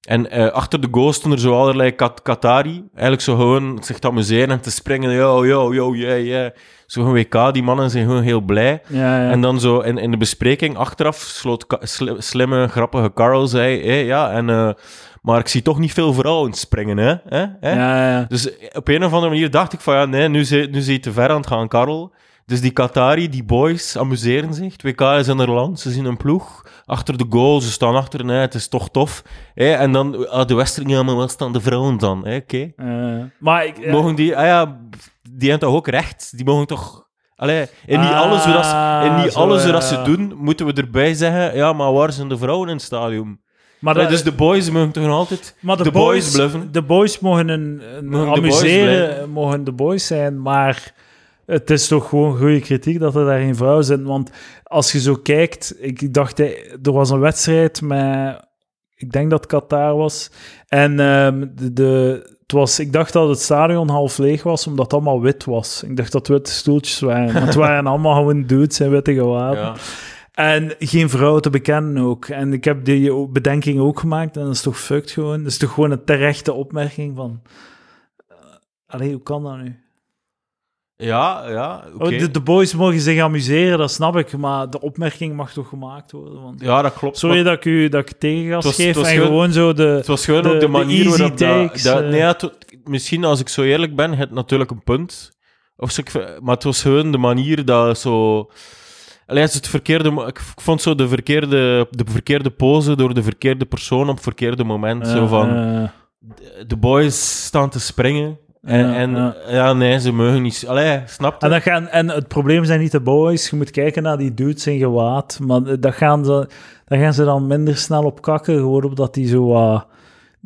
En eh, achter de goal stonden er zo allerlei Kat Qatari. Eigenlijk zo gewoon zich te amuseren en te springen. Yo, yo, yo, yeah, yeah. Zo'n WK, die mannen zijn gewoon heel blij. Ja, ja. En dan zo in, in de bespreking achteraf sloot slimme, grappige Carl zei, ja, en, eh, maar ik zie toch niet veel vrouwen springen, hè? hè? ja, ja. Dus op een of andere manier dacht ik van, ja, nee, nu zie, nu je te ver aan het gaan, Karel. Dus die Qatari, die boys, amuseren zich. Het WK is in land, ze zien een ploeg. Achter de goal, ze staan achter, nee, het is toch tof. Hè? En dan, ah, de Westerling, ja, maar wat staan de vrouwen dan? Oké. Eh, maar ik... ja. Mogen die, ah ja, die hebben toch ook recht? Die mogen toch... Allee, in niet Ah, alles, zodat, ze- in niet zo, alles ja, ze doen, moeten we erbij zeggen, ja, maar waar zijn de vrouwen in het stadion? maar dat- dus de boys mogen toch nog altijd Maar de, de boys? De boys mogen een, een Mogen de boys amuseren, mogen de boys zijn, maar het is toch gewoon goede kritiek dat er daar geen vrouw zit. Want als je zo kijkt, ik dacht, er was een wedstrijd met, ik denk dat Qatar was, en ehm, de, de, het was, ik dacht dat het stadion half leeg was, omdat het allemaal wit was. Ik dacht dat het witte stoeltjes waren, want het waren allemaal gewoon dudes in witte gewaden. Ja. En geen vrouw te bekennen ook. En ik heb die bedenking ook gemaakt. En dat is toch fucked gewoon. Dat is toch gewoon een terechte opmerking van... eh, allee, hoe kan dat nu? Ja, ja. Oh, de, de boys mogen zich amuseren, dat snap ik. Maar de opmerking mag toch gemaakt worden? Want... Ja, dat klopt. Sorry dat ik u dat ik tegengas was- geef. het was en gewoon- gewoon zo de... Het was gewoon de- ook de manier waarop dat... takes, dat eh. nee, ja, misschien als ik zo eerlijk ben, het natuurlijk een punt. Of maar het was gewoon de manier dat zo... Allee, het is het verkeerde... Ik vond zo de verkeerde, de verkeerde pose door de verkeerde persoon op het verkeerde moment. zo van, de boys staan te springen. En, Ja, en ja. ja. nee, ze mogen niet... Allee, snap je? En, dat gaan, en het probleem zijn niet de boys. Je moet kijken naar die dudes in gewaad. Maar dat gaan ze, daar gaan ze dan minder snel op kakken. Gewoon omdat die zo... ah,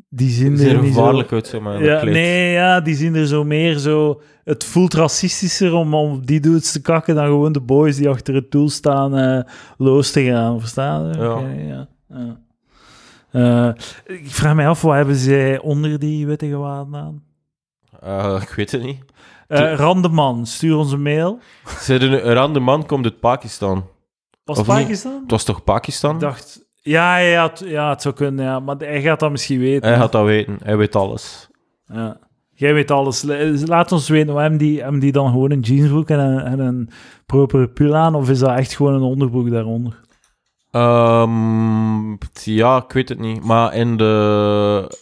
die zien er niet zo... uit, zo, maar Ja, nee, ja, die zien er zo meer zo... Het voelt racistischer om op die dudes te kakken dan gewoon de boys die achter het doel staan eh, los te gaan. Verstaan? ja. ja. Eh, ik vraag mij af, wat hebben zij onder die witte gewaden aan? Eh, ik weet het niet. Eh Randeman, stuur ons een mail. Ze hadden een rande man komt uit Pakistan. Was Of het niet? Pakistan? Het was toch Pakistan? Ik dacht... Ja, ja, het, ja, het zou kunnen, ja. Maar hij gaat dat misschien weten. Hij gaat dat weten. Hij weet alles. Ja. Jij weet alles. La- Laat ons weten, hebben die, hebben die dan gewoon een jeansbroek en een, en een propere pul aan? Of is dat echt gewoon een onderbroek daaronder? Ehm, ja, ik weet het niet. Maar in de...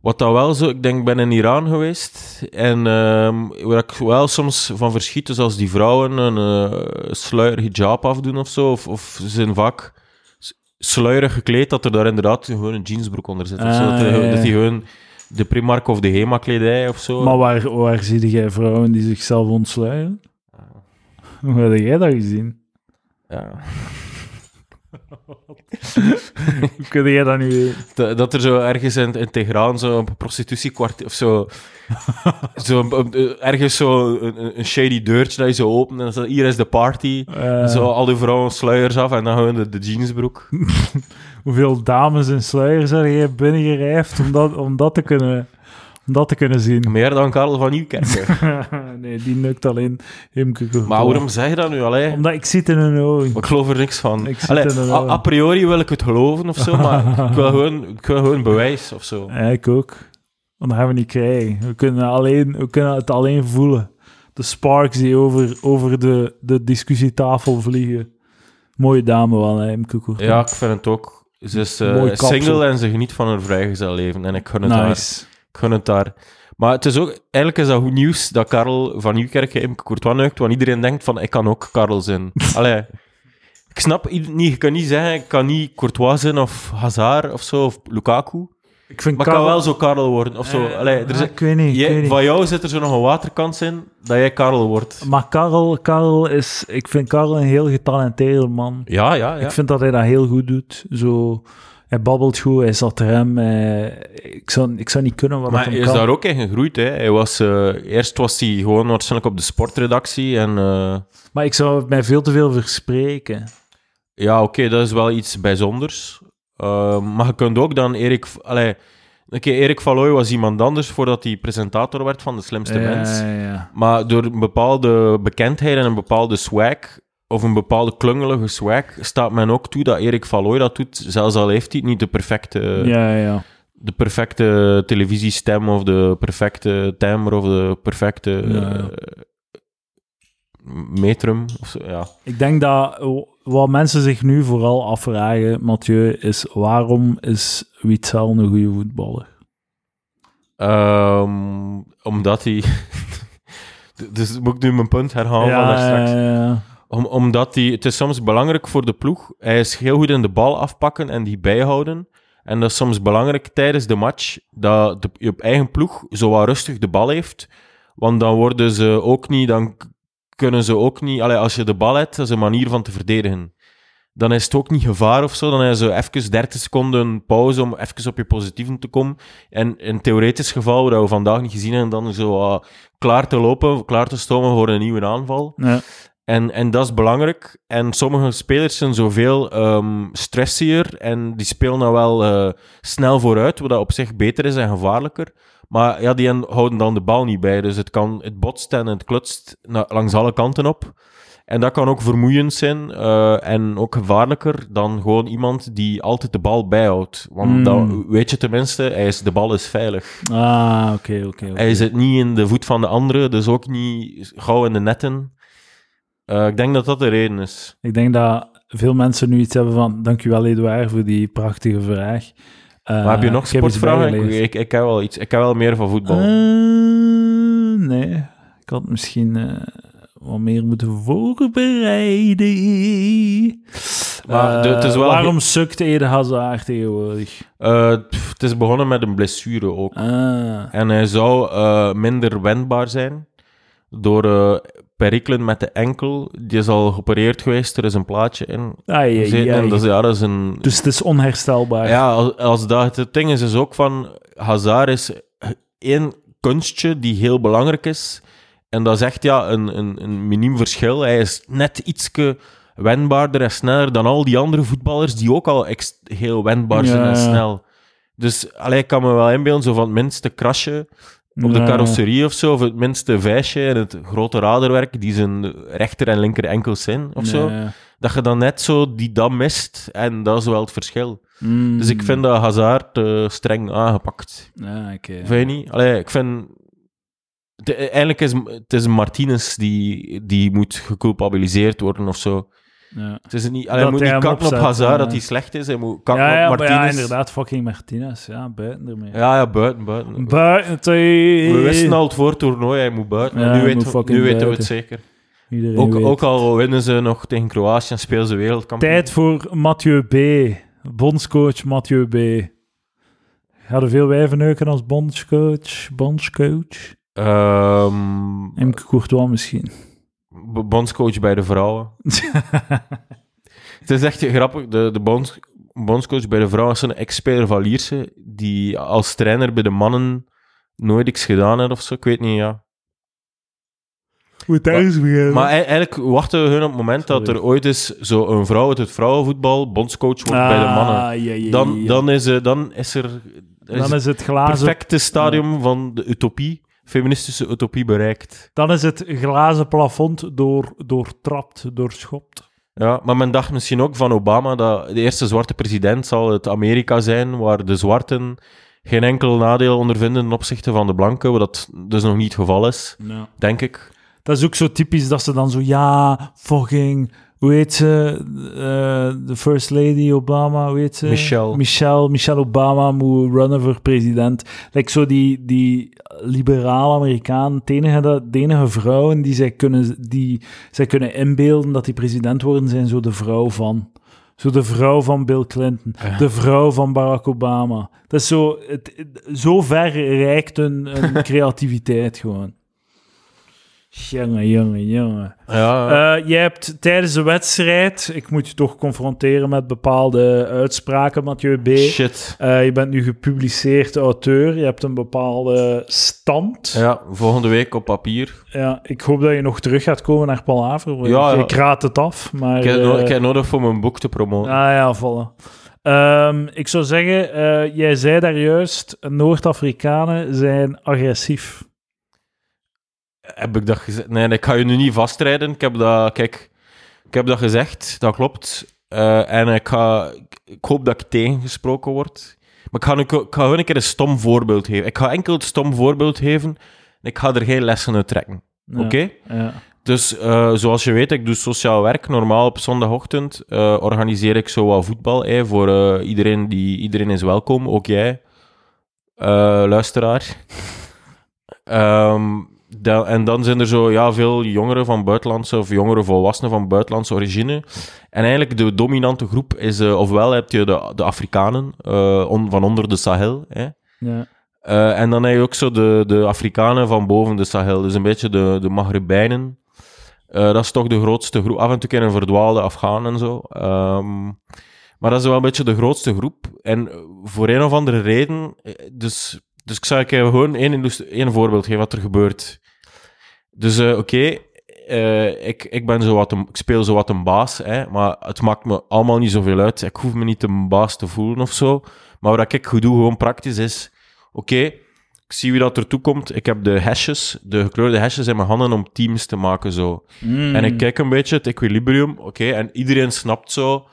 Wat dat wel zo... Ik denk, ik ben in Iran geweest. En ehm waar ik wel soms van verschiet, is als die vrouwen een eh, sluier hijab afdoen of zo. Of, of ze zijn vaak s- sluierig gekleed, dat er daar inderdaad gewoon een jeansbroek onder zit. zo. Ah, dat, er- ja, ja. dat die gewoon de Primark of de Hema kledij of zo. Maar waar, waar zie jij vrouwen die zichzelf ontsluieren? Hoe heb jij dat gezien? Ja. Hoe kun jij dat nu weten? Dat, er zo ergens in, in Teheran zo'n prostitutiekwartier of zo, zo ergens zo een, een shady deurtje dat je zo opent en dan hier is de party. Eh, Zo al die vrouwen sluiers af en dan gewoon de, de jeansbroek. Hoeveel dames in sluiers heb jij binnengerijfd om dat, om dat, te, kunnen, om dat te kunnen zien? Meer dan Karel van Nieuwkerk. nee, die nukt alleen Courtois. maar waarom zeg je dat nu? Allee, Omdat ik zit in hun ogen. ik geloof er niks van. Ik zit Allee, in een a, priori wil ik het geloven of zo, maar ik wil gewoon, ik wil gewoon bewijs of zo. Ja, ik ook. Want dat gaan we niet krijgen. We kunnen, alleen, we kunnen het alleen voelen. De sparks die over, over de, de discussietafel vliegen. Mooie dame wel, hè, Courtois. Ja, ik vind het ook. Ze is kapsel. single en ze geniet van haar vrijgezel leven en ik gun het haar. Nice. Ik gun het daar. Maar het is ook, eigenlijk is dat goed nieuws dat Karel van Nieuwkerk hem Courtois neukt, want iedereen denkt van, ik kan ook Karel zijn. Allee, ik snap niet, je kan niet zeggen, ik kan niet Courtois zijn of Hazard of zo, of Lukaku. Ik vind Maar kan Karel- wel zo Karel worden, of zo. Eh, Allee, er is, ik weet niet, ik weet niet. van jou zit er zo nog een waterkans in, dat jij Karel wordt. Maar Karel, Karel is... Ik vind Karel een heel getalenteerde man. Ja, ja, ja. Ik vind dat hij dat heel goed doet. Zo, hij babbelt goed, hij zat rem. Hij, ik, zou, ik zou niet kunnen wat Maar hij is kan. daar ook in gegroeid. Hè. Hij was, eh, eerst was hij gewoon waarschijnlijk op de sportredactie. En eh, Maar ik zou mij veel te veel verspreken. ja, oké, dat is wel iets bijzonders. Eh, maar je kunt ook dan Erik... Allee, oké, Erik Valoy was iemand anders voordat hij presentator werd van De Slimste Ja, Mens. ja, ja. Maar door een bepaalde bekendheid en een bepaalde swag, of een bepaalde klungelige swag, staat men ook toe dat Erik Valoy dat doet, zelfs al heeft hij niet de perfecte, ja, ja. de perfecte televisiestem of de perfecte timbre of de perfecte Ja, ja. eh, metrum. Of zo, ja. Ik denk dat wat mensen zich nu vooral afvragen, Mathieu, is waarom is Witzel een goede voetballer? Ehm, omdat hij... dus moet ik nu mijn punt herhalen van daar straks. Om, omdat hij, het is soms belangrijk voor de ploeg. Hij is heel goed in de bal afpakken en die bijhouden. En dat is soms belangrijk tijdens de match dat je op eigen ploeg zo wat rustig de bal heeft. Want dan worden ze ook niet, dan kunnen ze ook niet, allee, als je de bal hebt, dat is een manier van te verdedigen. Dan is het ook niet gevaar of zo. Dan is zo even 30 seconden pauze om even op je positieven te komen. En in theoretisch geval, dat we vandaag niet gezien hebben, dan zo klaar te lopen, klaar te stomen voor een nieuwe aanval. Ja. En, en dat is belangrijk. En sommige spelers zijn zoveel ehm stressier en die spelen dan wel eh, snel vooruit, wat op zich beter is en gevaarlijker. Maar ja, die houden dan de bal niet bij. Dus het, kan, het botst en het klutst langs alle kanten op. En dat kan ook vermoeiend zijn eh, en ook gevaarlijker dan gewoon iemand die altijd de bal bijhoudt. Want Mm. dan weet je tenminste, hij is, de bal is veilig. Ah, oké, oké. oké. Hij zit niet in de voet van de andere, dus ook niet gauw in de netten. Eh, ik denk dat dat de reden is. Ik denk dat veel mensen nu iets hebben van, dankjewel Edouard voor die prachtige vraag. Eh, maar heb je nog heb iets sportvragen? Ik, ik, ik heb wel iets. Ik heb wel meer van voetbal. Eh, nee, ik had misschien eh, wat meer moeten voorbereiden. Maar de- het is Eh, wel- waarom sukt Ede Hazard tegenwoordig? Eh, pff, het is begonnen met een blessure ook. Ah, En hij zou eh, minder wendbaar zijn door eh, perikelen met de enkel. Die is al geopereerd geweest, er is een plaatje in. ai, ai, ai. dat is, ja, dat is een... Dus het is onherstelbaar. Ja, als, als dat het ding is, is ook van Hazard is één kunstje die heel belangrijk is. En dat is echt ja, een, een, een miniem verschil. Hij is net ietske wendbaarder en sneller dan al die andere voetballers die ook al heel wendbaar zijn Ja, en snel. Dus allee, ik kan me wel inbeelden, zo van het minste krasje op de carrosserie of zo, of het minste vijsje en het grote raderwerk die zijn rechter en linker enkels zijn, of zo. Dat je dan net zo die dam mist en dat is wel het verschil. Mm. Dus ik vind dat Hazard te streng aangepakt. Ja, oké. Vind je niet? Allee, ik vind... de- eigenlijk is het is Martinez die, die moet geculpabiliseerd worden of zo. Ja. Het is niet, allee, Dat hij moet hij niet kakken op Hazard ja. dat hij slecht is. Hij moet kakken Ja, ja, op Martinez. ja, inderdaad, fucking Martinez. Ja, buiten ermee. Ja, ja, buiten, buiten. Buiten te- We wisten al het voor het toernooi, hij moet buiten. Nu, moet weten, we- nu weten we het zeker. Iedereen Ook, ook al winnen ze nog tegen Kroatië en spelen ze wereldkampioen. Tijd voor Mathieu B. Bondscoach Mathieu B. Er veel wijven neuken als bondscoach? Bondscoach? Ehm, Imke Courtois misschien. Bondscoach bij de vrouwen. Het is echt grappig. De, de bonds, bondscoach bij de vrouwen is een ex-speler van Lierse, die als trainer bij de mannen nooit iets gedaan heeft of zo. Ik weet niet, ja. Moet beginnen. Maar ei- eigenlijk wachten we hun op het moment dat er ooit eens zo een vrouw uit het vrouwenvoetbal bondscoach wordt bij de mannen. Ah, ja, ja, Dan, ja. dan, is, er- dan is er is dan het is het glazen, perfecte stadium van de utopie, feministische utopie bereikt. dan is het glazen plafond door, doortrapt, doorschopt. Ja, maar men dacht misschien ook van Obama dat de eerste zwarte president zal het Amerika zijn waar de zwarten geen enkel nadeel ondervinden ten opzichte van de blanken, wat dat dus nog niet het geval is, denk ik. Dat is ook zo typisch dat ze dan zo, ja, fucking, hoe heet ze? eh, De First Lady Obama, hoe heet ze? Michelle. Michelle, Michelle Obama moet runnen voor president. Like zo die, die liberale Amerikaan, het enige, de enige vrouwen die zij, kunnen, die zij kunnen inbeelden dat die president worden, zijn zo de vrouw van. Zo de vrouw van Bill Clinton, de vrouw van Barack Obama. Dat is zo, het, het- zo ver reikt hun, hun creativiteit gewoon. Jongen, jongen, jongen. Ja, Eh, jij hebt tijdens de wedstrijd, ik moet je toch confronteren met bepaalde uitspraken, Mathieu B. shit. Eh, je bent nu gepubliceerd auteur, je hebt een bepaalde stand. Ja, volgende week op papier. Ja, ik hoop dat je nog terug gaat komen naar Palaver. Ja, ik, raad het af, maar... Ik heb, no- eh, ik heb nodig voor mijn boek te promoten. Ah ja, voilà. Ehm, ik zou zeggen, jij zei daar juist, Noord-Afrikanen zijn agressief. Heb ik dat gezegd? Nee, ik ga je nu niet vastrijden. Ik heb dat, kijk, ik heb dat gezegd, dat klopt. Eh, en ik, ga, ik hoop dat ik tegengesproken word. Maar ik ga, nu, ik ga gewoon een keer een stom voorbeeld geven. Ik ga enkel het stom voorbeeld geven. en Ik ga er geen lessen uit trekken. Ja, Oké? Ja. Dus eh, zoals je weet, ik doe sociaal werk. Normaal op zondagochtend eh, organiseer ik zo wat voetbal. eh, voor iedereen, die, iedereen is welkom, ook jij, luisteraar. Ehm, en dan zijn er zo ja, veel jongeren van buitenlandse of jongere volwassenen van buitenlandse origine. En eigenlijk de dominante groep is, eh, ofwel heb je de, de Afrikanen eh, on- van onder de Sahel. Hè. Ja. Eh, en dan heb je ook zo de, de Afrikanen van boven de Sahel. Dus een beetje de, de Maghrebijnen. Dat is toch de grootste groep. Af en toe kennen verdwaalde Afghanen en zo. Ehm, maar dat is wel een beetje de grootste groep. En voor een of andere reden... Dus, dus ik zou je gewoon één, één voorbeeld geven wat er gebeurt. Dus eh, oké, eh, ik, ik, ben zo wat een, ik speel zo wat een baas, hè, maar het maakt me allemaal niet zoveel uit. Ik hoef me niet een baas te voelen of zo. Maar wat ik goed doe, gewoon praktisch, is... Oké, ik zie wie dat ertoe komt. Ik heb de hashjes, de gekleurde hashjes in mijn handen om teams te maken, zo. Mm. En ik kijk een beetje het equilibrium, oké, en iedereen snapt zo...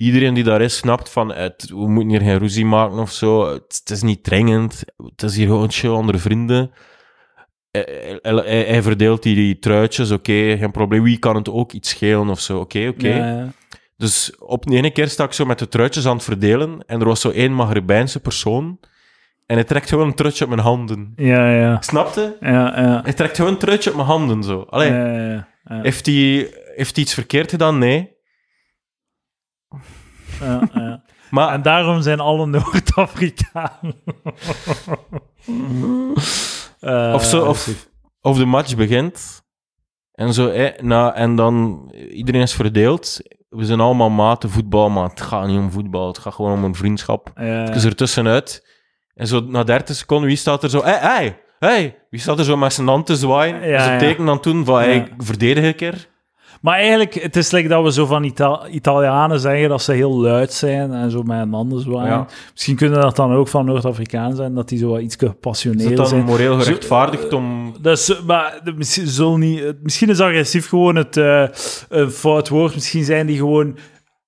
Iedereen die daar is, snapt van, het, we moeten hier geen ruzie maken of zo. Het, het is niet dringend. Het is hier gewoon chill onder vrienden. Hij, verdeelt die, truitjes, oké, geen probleem. Wie kan het ook iets schelen of zo, oké, oké. Ja, ja. Dus op de ene keer sta ik zo met de truitjes aan het verdelen en er was zo één Maghrebijnse persoon en hij trekt gewoon een truitje op mijn handen. Ja, ja. Snapte? Ja, ja. Hij trekt gewoon een truitje op mijn handen, zo. Allee, Ja, heeft, hij, heeft iets verkeerd gedaan? Nee. Ja, ja. Maar En daarom zijn alle Noord-Afrikanen. Eh, Of zo, of, of de match begint. En, zo, eh, na, en dan iedereen is verdeeld. We zijn allemaal maten voetbal, maar het gaat niet om voetbal. Het gaat gewoon om een vriendschap. Het is er tussenuit. En zo na 30 seconden, wie staat er zo? Hé, hey, hey, Wie staat er zo met zijn hand te zwaaien? Ja, ja. teken dan toen van, hey, verdedig een keer. Maar eigenlijk, het is like dat we zo van Ita- Italianen zeggen dat ze heel luid zijn en zo met een handen zwaaien. Ja. Misschien kunnen dat dan ook van Noord-Afrikaan zijn, dat die zo wat iets Is het gepassioneerder dan zijn. moreel gerechtvaardigd om... Dus, maar misschien, zal niet, misschien is agressief gewoon het eh, een fout woord. Misschien zijn die gewoon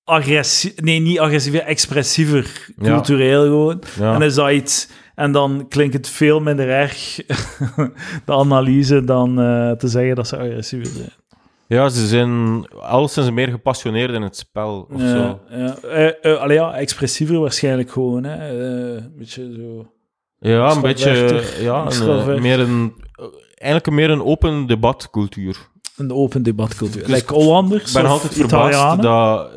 agressief... Nee, niet agressief, expressiever. Ja. Cultureel gewoon. Ja. En is dat iets... En dan klinkt het veel minder erg, de analyse, dan eh, te zeggen dat ze agressiever zijn. Ja, ze zijn alleszins meer gepassioneerd in het spel of Ja, zo. ja. Eh, eh, allee, ja, expressiever waarschijnlijk gewoon. Hè. Eh, een beetje zo... Ja, een beetje... Ja, een, meer een... Eigenlijk meer een open debatcultuur. Een open debatcultuur. Dus like Hollanders Ik ben altijd verbaasd Italianen? dat...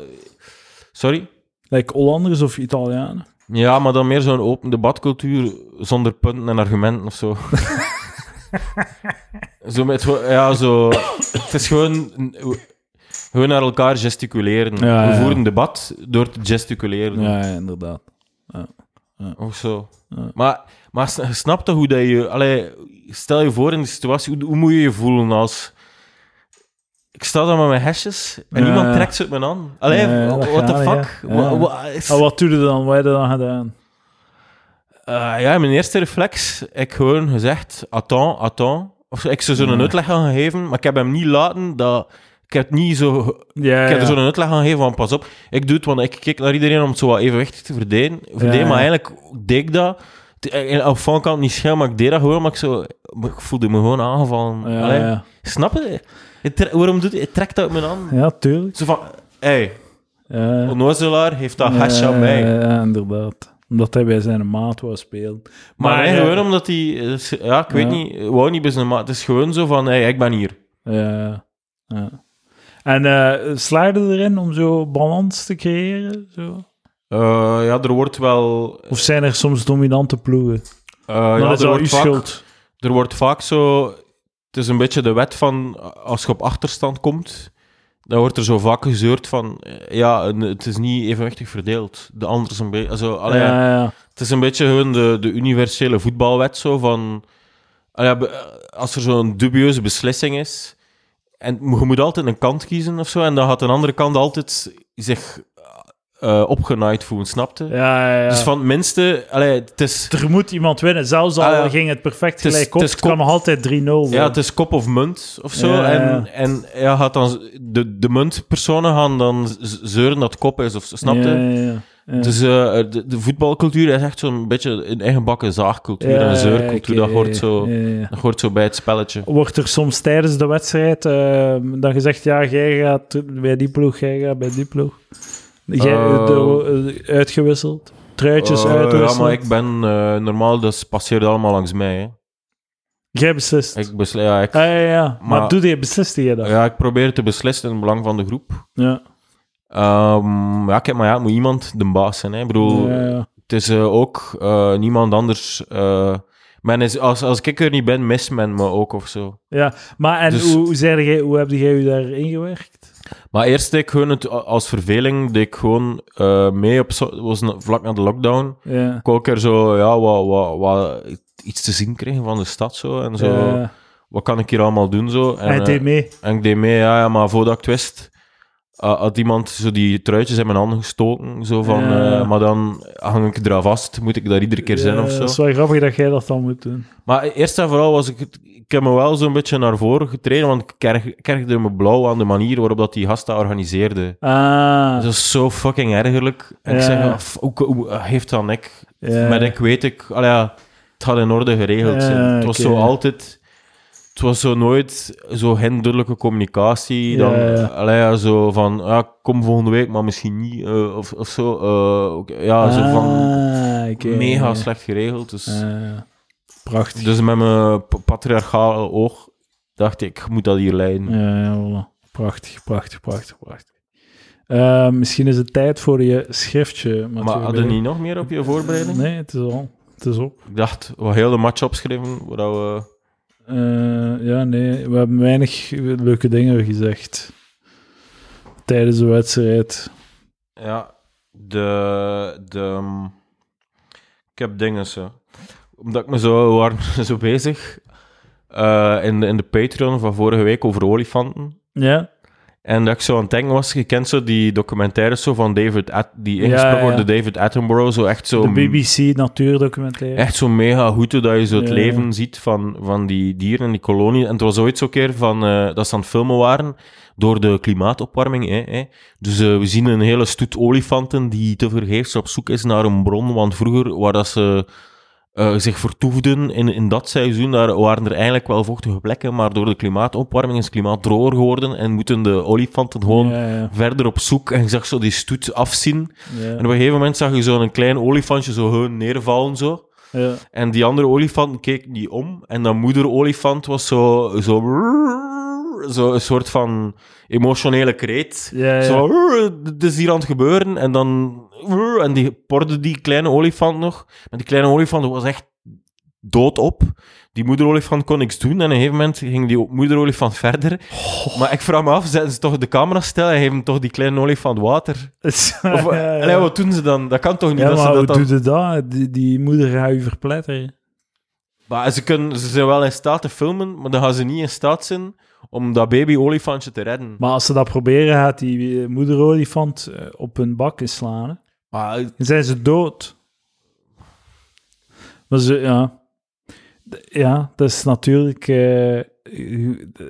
Sorry? Like Hollanders of Italianen? Ja, maar dan meer zo'n open debatcultuur zonder punten en argumenten of zo. zo met... Ja, zo... Het is gewoon... Gewoon naar elkaar gesticuleren. Ja, We voeren debat door te gesticuleren. Ja, ja, inderdaad. Of zo. Maar, maar sn- snap je hoe dat je... Allee, stel je voor in de situatie, hoe, hoe moet je je voelen als... Ik sta dan met mijn hesjes en Ja, iemand trekt ze uit mijn hand. Allee, Ja, ja, dat what the fuck? ja. Ja. Wa- wa- is- Ah, wat doe je dan? Wat heb je dan gedaan? Eh, ja, mijn eerste reflex, ik gewoon gezegd, attends, attends. Of ik zou zo'n Ja. uitleg gaan geven, maar ik heb hem niet laten dat... Ik heb niet zo... Ja, Ik heb er zo'n uitleg gaan geven van, pas op, ik doe het, want ik kijk naar iedereen om het zo wat evenwichtig te verdelen. verdelen Maar eigenlijk deed ik dat... Het- eh, Op van kant niet schel, maar ik deed dat gewoon, maar ik, zo, ik voelde me gewoon aangevallen. Ja, Allee, ja. Snap je? Het waarom doet? Het trekt uit mijn hand. ja, tuurlijk. Zo van, hé, onnozelaar heeft dat hash aan mij. Ja, inderdaad. Omdat hij bij zijn maat wou spelen. Maar, eh, gewoon omdat hij... eh, Ja, ik weet Ja. niet. Wou niet bij zijn maat. Het is gewoon zo van, hé, ik ben hier. Ja, ja. En eh slaagde erin om zo balans te creëren? Zo? Eh, ja, er wordt wel... Of zijn er soms dominante ploegen? eh, ja, dat is er wordt vaak, schuld. Er wordt vaak zo... Het is een beetje de wet van... Als je op achterstand komt, dan wordt er zo vaak gezeurd van... Ja, het is niet evenwichtig verdeeld. De ander is een beetje... Allee, ja, ja. Het is een beetje gewoon de, de universele voetbalwet zo van... allee, als er zo'n dubieuze beslissing is... En je moet altijd een kant kiezen of zo, en dan gaat een andere kant altijd zich eh opgenaaid voelen, snapte? Ja, ja, ja. Dus van het minste... Allee, het is... Er moet iemand winnen. Zelfs al Ah, ging het perfect gelijk op, het nog altijd 3-0 worden. Ja, het is kop of munt of zo. En, en ja, gaat dan, de, de muntpersonen gaan dan zeuren dat kop is, of snapte? Ja, ja, ja. Ja. Dus eh, de, de voetbalcultuur is echt zo'n beetje een eigen bakken zaagcultuur en een zeurcultuur. dat, hoort zo, dat hoort zo bij het spelletje. Wordt er soms tijdens de wedstrijd eh, dan gezegd, ja, jij gaat bij die ploeg, jij gaat bij die ploeg? Jij, Eh. de- eh, uitgewisseld? Truitjes Eh, uitwisselen? ja, maar ik ben eh, normaal, dat passeert allemaal langs mij. Hè. Jij beslist? Ik, ja, ik, Ah, ja, ja. Maar, Maar- doe je, besliste je dat? ja, ik probeer te beslissen in het belang van de groep. Ja. Ehm, ja, kijk, maar ja, het moet iemand de baas zijn. Hè. Ik bedoel, Ja, ja. het is eh, ook eh, niemand anders. eh, men is, als, als ik er niet ben, mist men me ook of zo. Ja, maar en Dus- hoe, hoe, jij, hoe heb jij je daarin gewerkt? Maar eerst deed ik gewoon het, als verveling, deed ik gewoon eh, mee op, was vlak na de lockdown. Ja. Ik keer zo, ja, wat, wat, wat, iets te zien kregen van de stad zo. En zo, Ja. wat kan ik hier allemaal doen zo. En, En hij eh, deed mee. En ik deed mee, ja, ja maar voordat ik het wist, uh, had iemand zo die truitjes in mijn handen gestoken. Zo van, Ja. eh, maar dan hang ik eraan vast, moet ik daar iedere keer zijn Ja, of zo. Het is wel grappig dat jij dat dan moet doen. Maar eerst en vooral was ik, het- ik heb me wel zo'n beetje naar voren getreden, want ik kerg- kergde me blauw aan de manier waarop dat die gast dat organiseerde. Ah. Dat is zo fucking ergerlijk. En ik zeg, hoe, hoe heeft dat ik? ja. Met ik weet ik, allee, ja, het gaat in orde geregeld zijn. Het was zo altijd, het was zo nooit zo geen duidelijke communicatie. Dan, allee, zo van, ja, kom volgende week, maar misschien niet, eh, of, of zo. oké, ja, zo van, Ah, mega slecht geregeld. Dus, Ah, prachtig. dus met mijn patriarchale oog dacht ik, ik moet dat hier leiden. Ja, ja, voilà. Prachtig, prachtig, prachtig, prachtig. Eh, misschien is het tijd voor je schriftje. maar Mathieu. hadden niet nog meer op je voorbereiding? Nee, het is al. Het is op. Ik dacht, we heel de match opschrijven, waar we... Eh, ja, nee, we hebben weinig leuke dingen gezegd tijdens de wedstrijd. Ja, de, de... Ik heb dingen zo. Omdat ik me zo... Waren zo bezig eh, in, de- in de Patreon van vorige week over olifanten. Ja? En dat ik zo aan het denken was, je kent zo die documentaires zo van David... At- die ingesproken ja. worden door David Attenborough. Zo echt zo... De BBC natuurdocumentaire. Echt zo mega goed dat je zo het Ja. leven ziet van, van die dieren in die kolonie. En het was ooit zo'n keer van, eh, dat ze aan het filmen waren door de klimaatopwarming. Hè, hè. Dus eh, we zien een hele stoet olifanten die tevergeefs op zoek is naar een bron. Want vroeger, waar dat ze eh, zich vertoefden in, in dat seizoen, daar waren er eigenlijk wel vochtige plekken. Maar door de klimaatopwarming is het klimaat droger geworden en moeten de olifanten gewoon Ja, ja, verder op zoek. En je zag zo die stoet afzien. ja. En op een gegeven moment zag je zo'n klein olifantje zo neervallen zo. ja. En die andere olifant keek niet om. En dat moederolifant was zo, zo, zo een soort van emotionele kreet. Ja, ja. Zo, het is hier aan het gebeuren. En dan, en die porde die kleine olifant nog. Maar die kleine olifant was echt doodop. Die moederolifant kon niks doen. En op een gegeven moment ging die moederolifant verder. Maar ik vraag me af, zetten ze toch de camera stil en geven toch die kleine olifant water? Of, ja, ja. allee, wat doen ze dan? Dat kan toch niet Ja, dat maar ze hoe dat dan... dat? Die, die moeder gaat je verpletteren. Maar ze, kunnen, ze zijn wel in staat te filmen, maar dan gaan ze niet in staat zijn om dat baby-olifantje te redden. Maar als ze dat proberen, gaat die eh, moederolifant eh, op hun bakken slaan. Hè? Maar Dan zijn ze dood. Maar ze, ja. Ja, dat is natuurlijk... eh,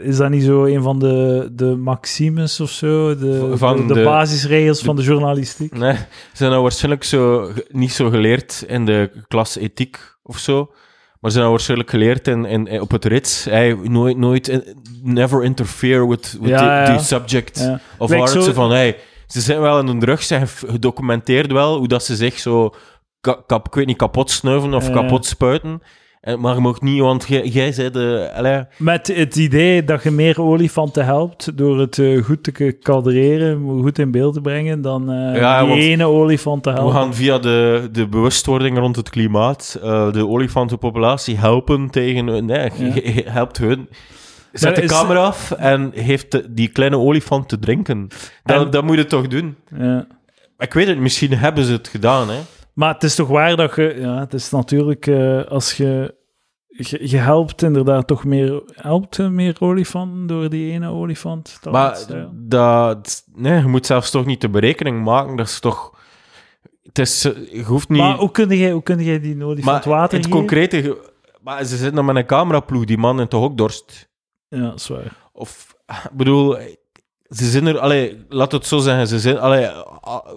is dat niet zo een van de, de maximes of zo? De, Van de, de de- basisregels van de journalistiek? nee, ze zijn nou waarschijnlijk zo, niet zo geleerd in de klas ethiek of zo. Maar ze nou waarschijnlijk geleerd in, in, op het rits. Hey, nooit, nooit, never interfere with, with Ja, the, subject of zo- Zo van, hey, ze zijn wel in hun rug, ze hebben gedocumenteerd wel hoe dat ze zich zo, ka- kap, ik weet niet, kapot snuiven of kapot spuiten. En, maar je mag niet, want jij, zei de... allee, Met het idee dat je meer olifanten helpt door het eh, goed te kadreren, goed in beeld te brengen, dan eh Ja, die ene olifant te we helpen. gaan via de, de bewustwording rond het klimaat eh, de olifantenpopulatie helpen tegen... Nee, Ja. helpt hun... Zet de camera af en heeft die kleine olifant te drinken. Dat, En- dat moet je toch doen? Ja. Ik weet het, misschien hebben ze het gedaan, hè. Maar het is toch waar dat je... Ja, het is natuurlijk eh, als je, je... Je helpt inderdaad toch meer... Helpt meer olifanten door die ene olifant? Maar dat... Nee, je moet zelfs toch niet de berekening maken. Dat is toch... Het is... Je hoeft niet... Maar hoe kun jij, hoe kun jij die olifant Maar water het concrete... Maar ze zitten met een cameraploeg. Die man heeft toch ook dorst? Ja, dat is waar. Of... Ik bedoel... Ze zijn er... Allee, laat het zo zeggen. Ze zijn... Allee, ah,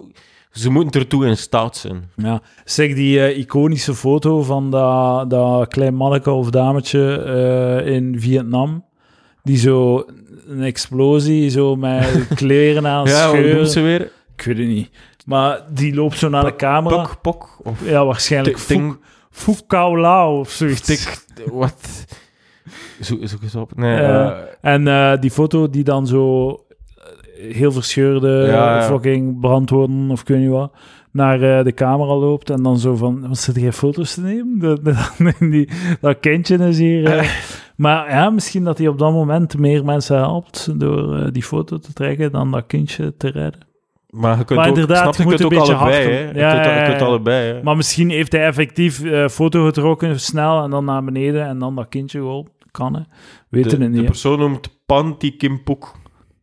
ze moeten ertoe in staat zijn. Ja, zeg die eh, iconische foto van dat, dat klein manneke of dametje eh, in Vietnam, die zo een explosie zo met kleren aan Ja, scheuren. ze weer? Ik weet het niet. Maar die loopt zo naar de camera. Pok, pok. Of... Ja, waarschijnlijk Ting- ting- Fuk- Fuk Kao Lao of zoiets. Tik... Wat? Zo, zo eens op. Nee, Eh, En die foto die dan zo heel verscheurde Ja, fucking brandwoorden of weet niet wat, naar eh, de camera loopt en dan zo van, wat zit jij foto's te nemen? Die, dat kindje is hier... eh. Maar ja, misschien dat hij op dat moment meer mensen helpt door eh, die foto te trekken dan dat kindje te redden. Maar je kunt Maar ook, inderdaad, snap, je je moet kunt een ook allebei, hè. Je Ja, kunt, ja, je kunt ja. allebei, hè. Maar misschien heeft hij effectief foto getrokken snel en dan naar beneden en dan dat kindje gewoon kan. Hè. Weten de, het de niet. hè. persoon noemt Panti Kimpuk.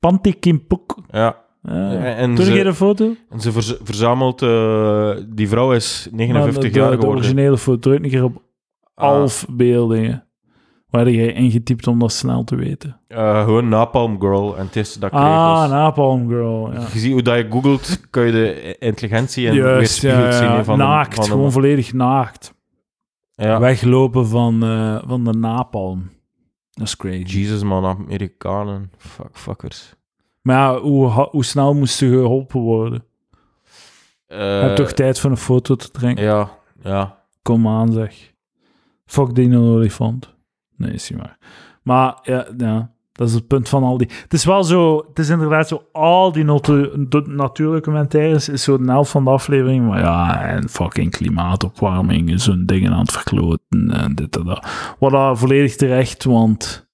Panty Kimpuk. Ja. Ja. En Toen de foto? En ze verz- verzamelt... eh, die vrouw is 59 Maar de, jaar de geworden. originele foto, een keer op Ah, afbeeldingen. Waar heb jij ingetypt om dat snel te weten? eh, gewoon Napalm Girl. En het is dat Ah. Napalm Girl. Ja. Je ziet hoe dat je googelt, kan je de intelligentie en Juist, ja, zien van de- naakt, de- gewoon volledig naakt. ja. Weglopen van, eh, van de napalm. Dat is crazy. Jesus, man, Amerikanen. Fuck, fuckers. Maar ja, hoe, hoe snel moesten geholpen worden? Eh, Je hebt toch tijd voor een foto te trekken? Ja, ja. Kom aan, zeg. Fuck die olifant. Nee, is niet waar. Maar ja, ja, dat is het punt van al die... Het is wel zo... Het is inderdaad zo... Al die natuurdocumentaires is zo de helft van de aflevering. Maar ja, en fucking klimaatopwarming is zo'n dingen aan het verkloten en dit en dat. Wat dat volledig terecht, want...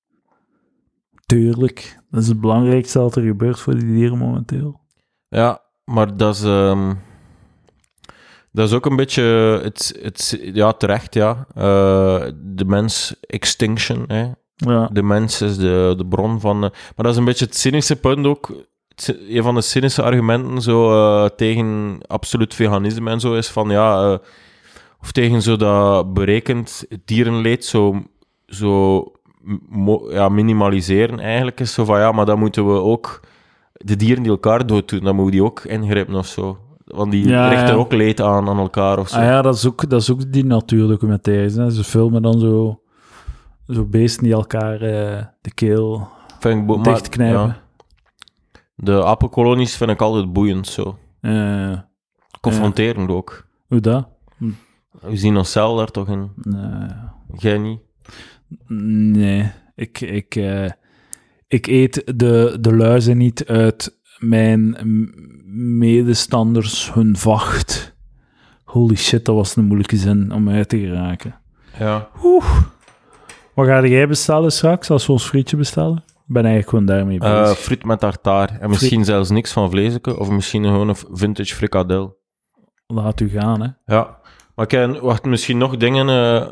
Tuurlijk, dat is het belangrijkste dat er gebeurt voor die dieren momenteel. Ja, maar dat is... ehm, dat is ook een beetje... Het, het, ja, terecht, ja. Eh, de mens extinction, hè. Ja, De mens is de, de bron van... eh, maar dat is een beetje het cynische punt ook. Een van de cynische argumenten zo, eh, tegen absoluut veganisme en zo is van, ja... eh, of tegen zo dat berekend dierenleed zo, zo ja, minimaliseren eigenlijk is zo van, ja, maar dan moeten we ook de dieren die elkaar dooddoen, dan moeten we die ook ingrijpen of zo. Want die Ja, richten ja. ook leed aan aan elkaar of zo. Ah ja, dat is ook, dat is ook die natuurdocumentaires. Hè. Ze filmen dan zo, zo beesten die elkaar eh, de keel ik maar- dichtknijpen. ja. De apenkolonies vind ik altijd boeiend zo. Eh, Confronterend ook. hoe dat? We zien onszelf daar toch in. Nee. Jij niet? Nee, ik, ik, eh, ik eet de, de luizen niet uit mijn medestanders hun vacht. Holy shit, dat was een moeilijke zin om uit te geraken. Ja. Wat ga jij bestellen straks als we ons frietje bestellen? Ik ben eigenlijk gewoon daarmee Eh bezig. friet met tartaar. En misschien zelfs niks van vleeselijke. Of misschien gewoon een vintage frikadel. Laat u gaan, hè. Ja. Maar kijk, wacht, misschien nog dingen... eh,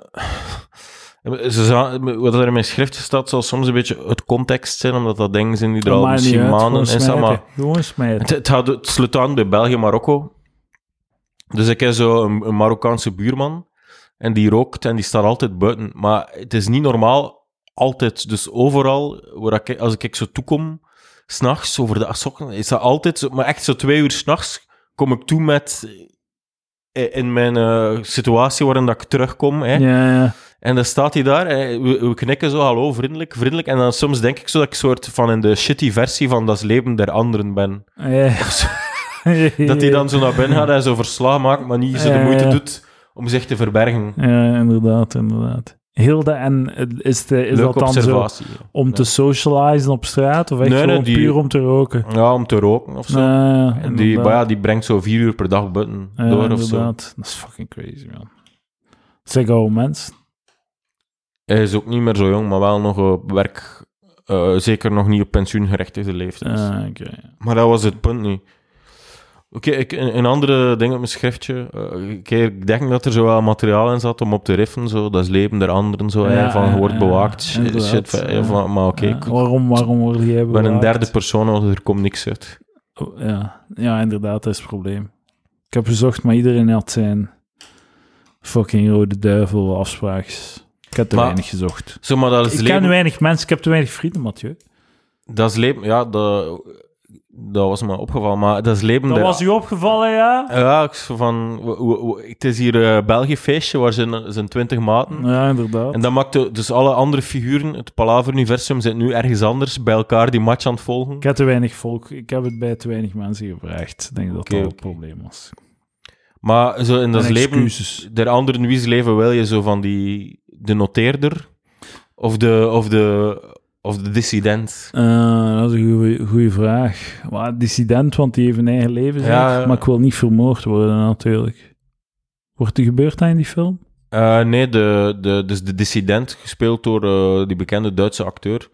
ze wat er in mijn schrift staat, zal soms een beetje het context zijn, omdat dat dingen zijn die er al misschien uit, maanden in staan. Maar smijten. Het, het, gaat, het sluit aan bij België-Marokko. Dus ik heb zo een, een Marokkaanse buurman. En die rookt en die staat altijd buiten. Maar het is niet normaal, altijd. Dus overal, waar ik, als ik zo toekom, s'nachts, over de assokken, is dat altijd zo, maar echt zo twee uur s'nachts, kom ik toe met, eh, in mijn eh, situatie waarin dat ik terugkom, hè. Ja, ja. En dan staat hij daar, we, we knikken zo, hallo, vriendelijk, vriendelijk. En dan soms denk ik zo dat ik soort van in de shitty versie van Dat leven der anderen ben. ja. Dat hij dan zo naar binnen gaat en zo verslag maakt, maar niet zo de moeite doet om zich te verbergen. Ja, inderdaad, inderdaad. Hilde, en is, de, is Leuke dat dan zo om Ja. te socializen op straat? Of echt Nee, nee, gewoon die- puur om te roken? Ja, om te roken of zo. Ja, En die, inderdaad. maar ja, die brengt zo vier uur per dag buiten Ja, door of zo. inderdaad. Dat is fucking crazy, man. Zeg oude mens. Hij is ook niet meer zo jong, maar wel nog op werk. eh, zeker nog niet op pensioengerechtigde leeftijd. Ah, oké. Maar dat was het punt niet. Oké, ik een, een andere ding op mijn schriftje. eh, ik- ik denk dat er zo wel materiaal in zat om op te riffen. Zo. Dat is leven der anderen. Zo, Ja, van je wordt bewaakt. shit, shit, van- maar oké, ik waarom, waarom word jij ben een bewaakt? derde persoon, want er komt niks uit. Oh, ja. ja, inderdaad, dat is het probleem. Ik heb gezocht, maar iedereen had zijn fucking rode duivel afspraakjes. Ik heb te Maar- weinig gezocht. Zo, maar dat is Ik leven. ken weinig mensen, ik heb te weinig vrienden, Mathieu. Dat is leven. Ja, dat, dat was me opgevallen. Maar dat is leven Dat was u opgevallen, ja? Ja, ik van, het is hier een België-feestje waar zijn, zijn 20 maten. Ja, inderdaad. En dat maakte dus alle andere figuren, het Palaver-universum, zit nu ergens anders bij elkaar die match aan het volgen. Ik heb te weinig volk. Ik heb het bij te weinig mensen gevraagd. Ik denk dat dat het oké. probleem was. Maar zo in dat En leven, excuses. der anderen wie's leven wil je zo van die, de noteerder of de, of de, of de dissident. Eh, dat is een goede vraag. Maar dissident, want die heeft een eigen leven, zeg. Ja, maar ik wil niet vermoord worden, natuurlijk. Wordt er gebeurd dat in die film? Eh, nee, de, de, dus de dissident, gespeeld door eh, die bekende Duitse acteur,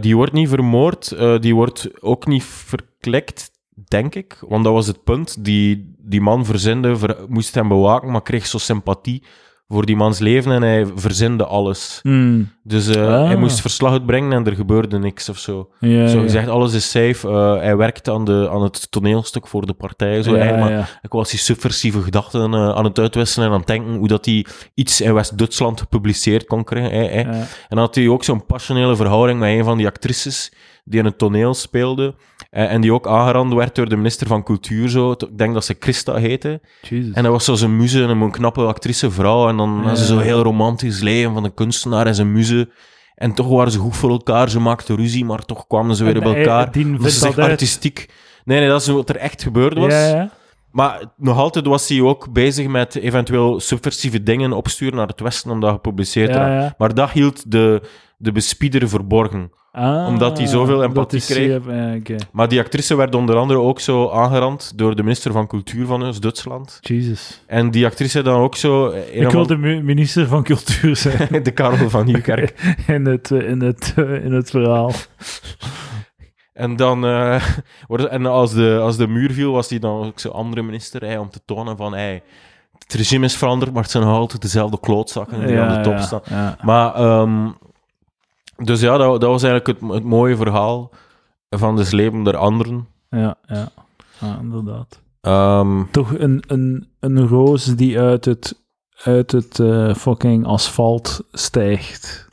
die wordt niet vermoord, die wordt ook niet verklikt, denk ik. Want dat was het punt. Die, die man verzinde, ver- moest hem bewaken, maar kreeg zo sympathie voor die mans leven en hij verzinde alles. Hmm. Dus eh, Ah. hij moest verslag uitbrengen en er gebeurde niks of zo. Ja, zo ja. gezegd, alles is safe. Eh, hij werkt aan, de, aan het toneelstuk voor de partij. Zo, ja, eigenlijk, maar ik was die subversieve gedachten eh, aan het uitwisselen en aan het denken hoe dat hij iets in West-Duitsland gepubliceerd kon krijgen. En dan had hij ook zo'n passionele verhouding met een van die actrices die in het toneel speelde. Eh, en die ook aangerand werd door de minister van Cultuur. Zo. Ik denk dat ze Christa heette. Jesus. En dat was zo zijn muze, en een knappe actrice vrouw. En dan Ja. had ze zo heel romantisch leven van de kunstenaar en zijn muze. En toch waren ze goed voor elkaar. Ze maakten ruzie, maar toch kwamen ze weer En bij elkaar. echt uit. artistiek. Nee, nee, dat is wat er echt gebeurd was. Ja, ja. Maar nog altijd was hij ook bezig met eventueel subversieve dingen opsturen naar het Westen om dat gepubliceerd te Ja. Maar dat hield de, de bespieder verborgen. Ah, Omdat hij zoveel empathie kreeg. ja, oké. Maar die actrice werd onder andere ook zo aangerand door de minister van Cultuur van ons, Duitsland. Jesus. En die actrice dan ook zo... eh, Ik wil de minister van Cultuur zijn de Karel van Nieuwkerk. in het, eh, in het, eh, in het verhaal. En dan... eh, en als de, als de muur viel, was hij dan ook zo andere minister om te tonen van... Hey, het regime is veranderd, maar het zijn nog altijd dezelfde klootzakken die aan de top ja, staan. Ja. Maar, ehm, dus ja, dat, dat was eigenlijk het, het mooie verhaal van het leven der anderen. Ja, ja. ja, inderdaad. Ehm, Toch een, een, een roos die uit het, uit het eh, fucking asfalt stijgt.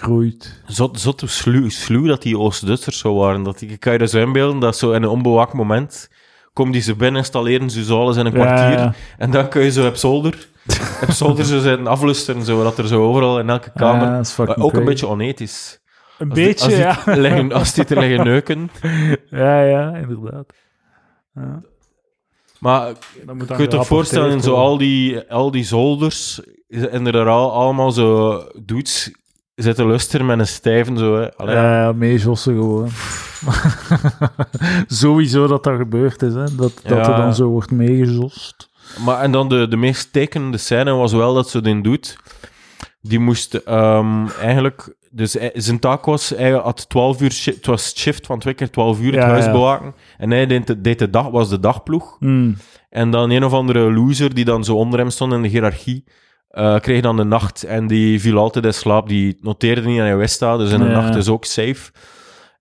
Groeit. zot, zot sluw, sluw dat die Oost-Duitsers zo waren. Dat die, ik kan je dat zo inbeelden, dat zo in een onbewaakt moment komen die ze binnen, installeren ze alles in een kwartier. Ja, En dan kun je zo op zolder, op zolder zo zijn aflusteren, zo, dat er zo overal in elke kamer... Ja, maar ook een beetje onethisch. Een Als die- beetje, als die ja. liggen- als die te liggen neuken. ja, ja, inderdaad. Ja. Maar Dan moet kun je je toch voorstellen, in zo al die, al die zolders, en er al, allemaal zo dudes zitten luisteren met een stijven zo, hè. Allee, Ja, ja, meejossen gewoon. Sowieso dat dat gebeurd is, hè. Dat, dat Ja. er dan zo wordt meegezost. Maar en dan de, de meest tekenende scène was wel dat ze den doet. Die moest ehm, eigenlijk... Dus hij- zijn taak was, hij had 12 uur... Het was shift van twee keer 12 uur het Ja, huis bewaken. En hij deed de, deed de dag, was de dagploeg. Hmm. En dan een of andere loser die dan zo onder hem stond in de hiërarchie, eh, kreeg dan de nacht en die viel altijd in slaap. Die noteerde niet aan hij wist dat, dus in de Ja. nacht is ook safe.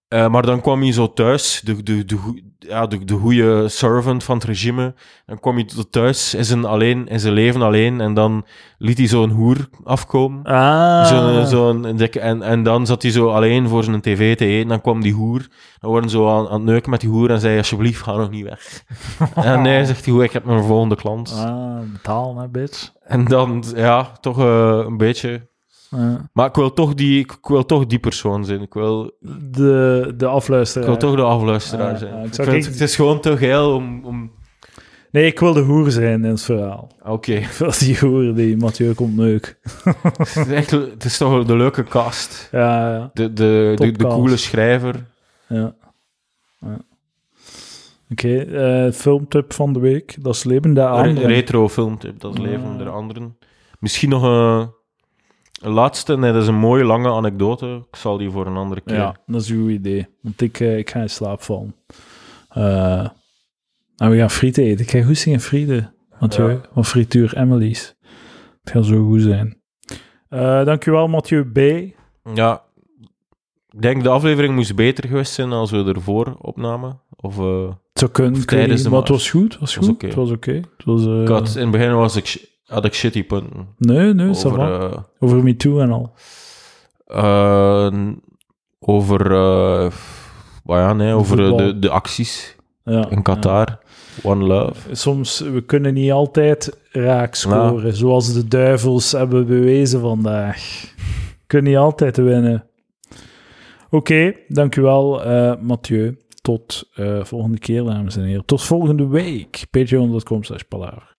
Eh, maar dan kwam hij zo thuis, de, de, de, ja, de, de goede servant van het regime. Dan kwam hij thuis in zijn, alleen, in zijn leven alleen en dan liet hij zo'n hoer afkomen. Ah. Zo'n dikke, en, en dan zat hij zo alleen voor zijn tv te eten. Dan kwam die hoer. Dan worden zo aan, aan het neuken met die hoer en zei: Alsjeblieft, ga nog niet weg. en nee, zegt hij: ik heb mijn volgende klant. Ah, betalen, hè, bitch. En dan, ja, toch eh, een beetje. Ja. Maar ik wil toch die, ik wil toch die persoon zijn. Ik wil, De, de ik afluisteraar. wil toch de afluisteraar zijn. ja, ik ik vind, het is gewoon te geil om. om Nee, ik wil de hoer zijn in het verhaal. Oké. Ik wil die hoer die Mathieu komt neuk. het, is echt- het is toch de leuke cast. Ja, ja, De, de, de, coole schrijver. ja. ja. Oké, eh, filmtip van de week. Dat is Leven der Anderen. retro filmtip, dat is Leven der Anderen. Misschien nog een laatste, nee, dat is een mooie lange anekdote. Ik zal die voor een andere keer. Ja, dat is uw idee. Want ik, eh, ik ga in slaap vallen. En we gaan frieten eten. Ik ga goed zien frieten, Mathieu. Ja. Van frituur Emily's. Het gaat zo goed zijn. Eh dankjewel, Mathieu B. Ja, ik denk de aflevering moest beter geweest zijn als we ervoor opnamen. Of, Het zou kunnen, Of tijdens de maar het was goed. Het was goed. oké. Het was oké. Het was, ik had, in het begin was ik, had ik shitty punten. Nee, nee, Over, eh, Over Me Too en al. eh, over, maar ja, nee, over Voetbal. de, de acties Ja, in Qatar. One love. Soms, we kunnen niet altijd raak scoren, zoals de duivels hebben bewezen vandaag. Kunnen niet altijd winnen. Oké, dankjewel eh Mathieu. Tot volgende keer, dames en heren. Tot volgende week. Patreon.com slash.